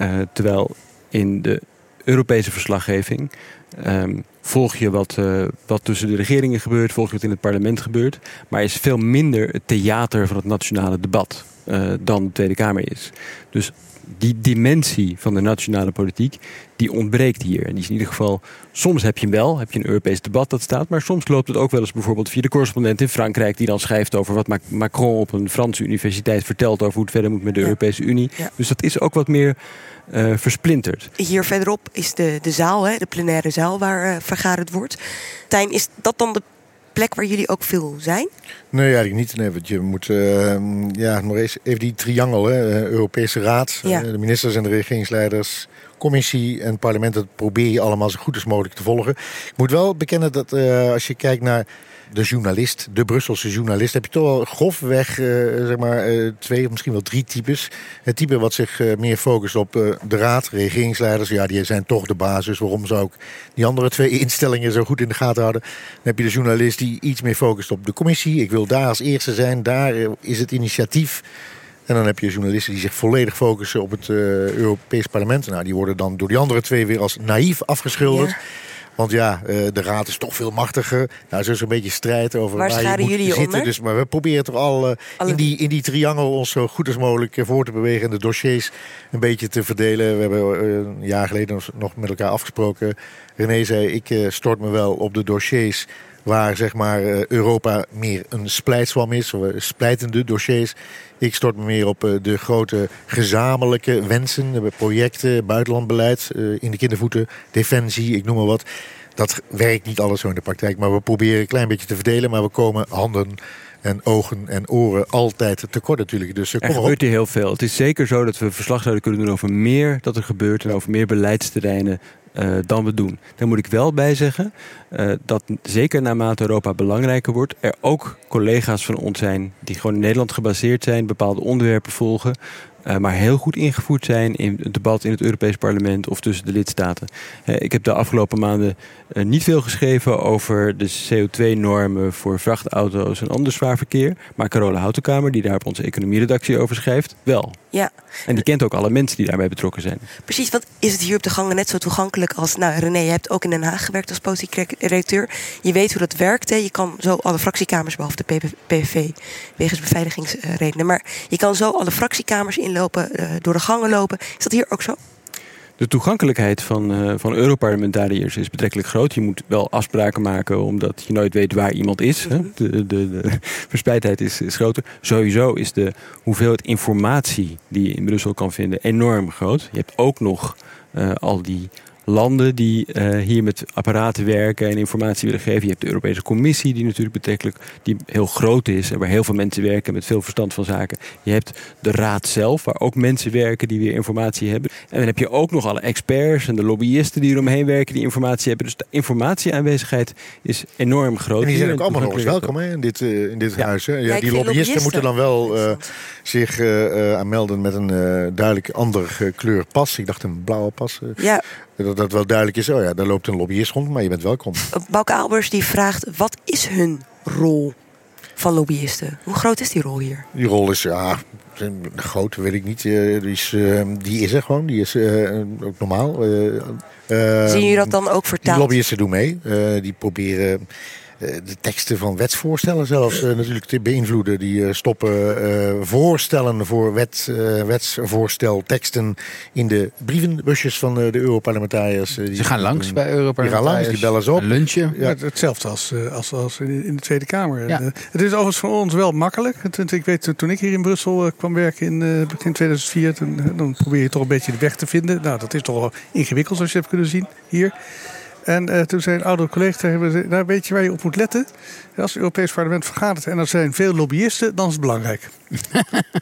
Uh, terwijl in de Europese verslaggeving um, volg je wat, uh, wat tussen de regeringen gebeurt, volg je wat in het parlement gebeurt. Maar is veel minder het theater van het nationale debat uh, dan de Tweede Kamer is. Dus die dimensie van de nationale politiek, die ontbreekt hier. En die is in ieder geval, soms heb je hem wel, heb je een Europees debat dat staat, maar soms loopt het ook wel eens bijvoorbeeld via de correspondent in Frankrijk, die dan schrijft over wat Macron op een Franse universiteit vertelt over hoe het verder moet met de ja. Europese Unie. Ja. Dus dat is ook wat meer uh, versplinterd. Hier verderop is de, de zaal, hè, de plenaire zaal waar uh, vergaderd wordt. Tijn, is dat dan de plek waar jullie ook veel zijn? Nee, eigenlijk niet. Nee, want je moet uh, ja, nog eens even die triangel, hè, Europese Raad, ja. de ministers en de regeringsleiders, commissie en parlement, dat probeer je allemaal zo goed als mogelijk te volgen. Ik moet wel bekennen dat uh, als je kijkt naar de journalist, de Brusselse journalist, heb je toch wel grofweg uh, zeg maar, uh, twee of misschien wel drie types. Het type wat zich uh, meer focust op de raad, regeringsleiders, ja, die zijn toch de basis. Waarom zou ik die andere twee instellingen zo goed in de gaten houden? Dan heb je de journalist die iets meer focust op de commissie. Ik wil daar als eerste zijn, daar is het initiatief. En dan heb je journalisten die zich volledig focussen op het Europees Parlement. Nou, die worden dan door die andere twee weer als naïef afgeschilderd. Want ja, de raad is toch veel machtiger. Nou, zo is een beetje strijd over waar, waar je jullie zitten. onder? Dus, maar we proberen toch al Alle... in, die, in die triangel ons zo goed als mogelijk voor te bewegen. En de dossiers een beetje te verdelen. We hebben een jaar geleden nog met elkaar afgesproken. René zei, ik stort me wel op de dossiers waar zeg maar, Europa meer een splijtswam is. Splijtende dossiers. Ik stort me meer op de grote gezamenlijke wensen. Projecten, buitenlandbeleid, in de kindervoeten, defensie, ik noem maar wat. Dat werkt niet alles zo in de praktijk. Maar we proberen een klein beetje te verdelen. Maar we komen handen en ogen en oren altijd tekort natuurlijk. Dus, er gebeurt hier heel veel. Het is zeker zo dat we verslag zouden kunnen doen over meer dat er gebeurt. En over meer beleidsterreinen uh, dan we doen. Daar moet ik wel bij zeggen uh, dat zeker naarmate Europa belangrijker wordt, er ook collega's van ons zijn die gewoon in Nederland gebaseerd zijn, bepaalde onderwerpen volgen. Uh, maar heel goed ingevoerd zijn in het debat in het Europees Parlement of tussen de lidstaten. Ik heb de afgelopen maanden niet veel geschreven over de CO2-normen voor vrachtauto's en ander zwaar verkeer. Maar Carola Houtenkamer, die daar op onze economieredactie over schrijft, wel. Ja. En die kent ook alle mensen die daarbij betrokken zijn. Precies, want is het hier op de gangen net zo toegankelijk als... Nou, René, je hebt ook in Den Haag gewerkt als politiek redacteur. Je weet hoe dat werkt. Hè? Je kan zo alle fractiekamers, behalve de PVV, wegens beveiligingsredenen. Maar je kan zo alle fractiekamers inlopen, uh, door de gangen lopen. Is dat hier ook zo? De toegankelijkheid van, uh, van Europarlementariërs is betrekkelijk groot. Je moet wel afspraken maken omdat je nooit weet waar iemand is. Hè? De, de, de, verspreidheid is, is groter. Sowieso is de hoeveelheid informatie die je in Brussel kan vinden enorm groot. Je hebt ook nog uh, al die landen die uh, hier met apparaten werken en informatie willen geven. Je hebt de Europese Commissie, die natuurlijk betrekkelijk die heel groot is en waar heel veel mensen werken met veel verstand van zaken. Je hebt de Raad zelf, waar ook mensen werken die weer informatie hebben. En dan heb je ook nog alle experts en de lobbyisten die eromheen werken, die informatie hebben. Dus de informatieaanwezigheid is enorm groot. En die zijn ook allemaal nog eens welkom hè, in dit, uh, in dit ja. huis. Hè? Ja, die lobbyisten, lobbyisten, moeten dan wel uh, zich aanmelden met een duidelijk andere kleur pas. Ik dacht een blauwe pas. ja. Dat dat wel duidelijk is. Oh ja, daar loopt een lobbyist rond, maar je bent welkom. Bouke Albers die vraagt, wat is hun rol van lobbyisten? Hoe groot is die rol hier? Die rol is, ja, groot weet ik niet. Die is, die is er gewoon, die is ook normaal. Zien jullie dat dan ook vertaald? Die lobbyisten doen mee. die proberen de teksten van wetsvoorstellen zelfs uh, natuurlijk te beïnvloeden. Die uh, stoppen uh, voorstellen voor wet, wetsvoorstelteksten in de brievenbusjes van de Europarlementariërs. Ze gaan langs bij Die Europarlementariërs. gaan langs, die bellen ze op. Een lunchje. Ja. Hetzelfde als, als, als in de Tweede Kamer. Ja. Het is overigens voor ons wel makkelijk. Ik weet, toen ik hier in Brussel kwam werken in begin 2004... Toen, dan probeer je toch een beetje de weg te vinden. Nou, dat is toch wel ingewikkeld zoals je hebt kunnen zien hier. En uh, toen zei een oude collega tegen me, nou, weet je waar je op moet letten? Als het Europees parlement vergadert en er zijn veel lobbyisten, dan is het belangrijk.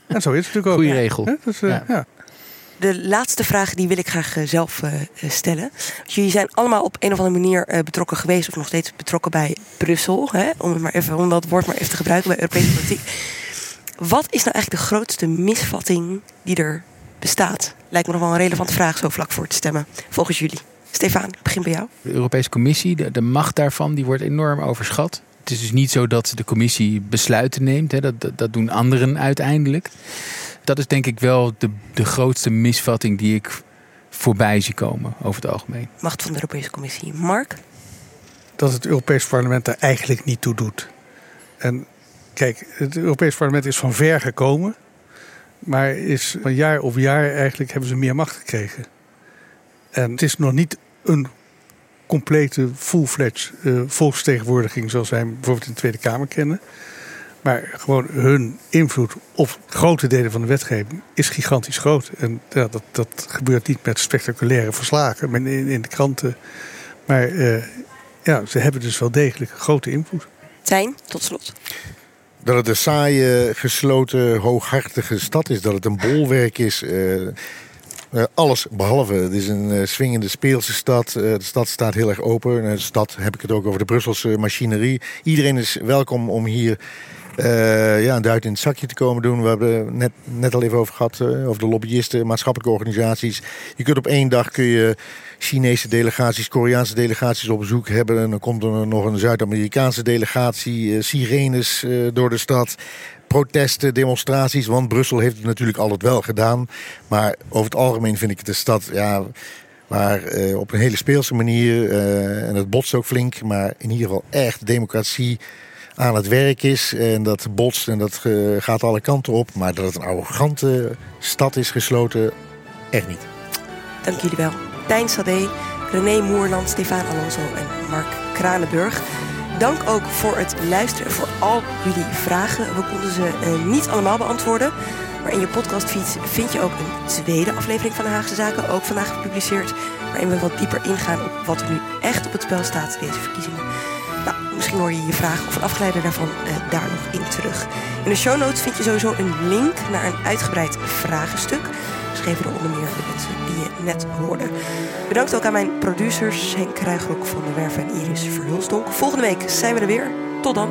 en zo is het natuurlijk ook. Goeie regel. Ja, dus, uh, ja. ja. De laatste vraag die wil ik graag uh, zelf stellen. Jullie zijn allemaal op een of andere manier betrokken geweest, of nog steeds betrokken bij Brussel. Hè? Om, het maar even, om dat woord maar even te gebruiken bij Europese politiek. Wat is nou eigenlijk de grootste misvatting die er bestaat? Lijkt me nog wel een relevante vraag zo vlak voor te stemmen, volgens jullie. Stefan, ik begin bij jou. De Europese Commissie, de, de, macht daarvan, die wordt enorm overschat. Het is dus niet zo dat de Commissie besluiten neemt. Hè. Dat, dat, dat, doen anderen uiteindelijk. Dat is denk ik wel de, de grootste misvatting die ik voorbij zie komen over het algemeen. Macht van de Europese Commissie. Mark? Dat het Europees Parlement er eigenlijk niet toe doet. En kijk, het Europees Parlement is van ver gekomen. Maar is van jaar op jaar eigenlijk hebben ze meer macht gekregen. En het is nog niet een complete full-fledged uh, volksvertegenwoordiging zoals wij hem bijvoorbeeld in de Tweede Kamer kennen. Maar gewoon hun invloed op grote delen van de wetgeving is gigantisch groot. En ja, dat, dat gebeurt niet met spectaculaire verslagen maar in, in de kranten. Maar uh, ja, ze hebben dus wel degelijk grote invloed. Tijn, tot slot. Dat het een saaie, gesloten, hooghartige stad is. Dat het een bolwerk is. Uh, uh, alles behalve. Het is een uh, swingende speelse stad. Uh, de stad staat heel erg open. de stad heb ik het ook over de Brusselse machinerie. Iedereen is welkom om hier ja, een duit in het zakje te komen doen. We hebben net, net al even over gehad. over de lobbyisten, maatschappelijke organisaties. Je kunt op één dag kun je Chinese delegaties, Koreaanse delegaties op bezoek hebben. En dan komt er nog een Zuid-Amerikaanse delegatie. sirenes door de stad protesten, demonstraties. Want Brussel heeft het natuurlijk altijd wel gedaan. Maar over het algemeen vind ik het een stad ja, waar uh, op een hele speelse manier, uh, en het botst ook flink, maar in ieder geval echt democratie aan het werk is. En dat botst en dat uh, gaat alle kanten op. Maar dat het een arrogante stad is gesloten, echt niet. Dank jullie wel. Tijn Sade, René Moerland, Stefan Alonso en Mark Kranenburg. Dank ook voor het luisteren en voor al jullie vragen. We konden ze uh, niet allemaal beantwoorden. Maar in je podcastfeed vind je ook een tweede aflevering van de Haagse Zaken, ook vandaag gepubliceerd. Waarin we wat dieper ingaan op wat er nu echt op het spel staat deze verkiezingen. Misschien hoor je je vraag of een afgeleide daarvan uh, daar nog in terug. In de show notes vind je sowieso een link naar een uitgebreid vragenstuk. Geschreven door onder meer de mensen die je net hoorde. Bedankt ook aan mijn producers Henk Kruigrok van de Werf en Iris Verhulstonk. Volgende week zijn we er weer. Tot dan.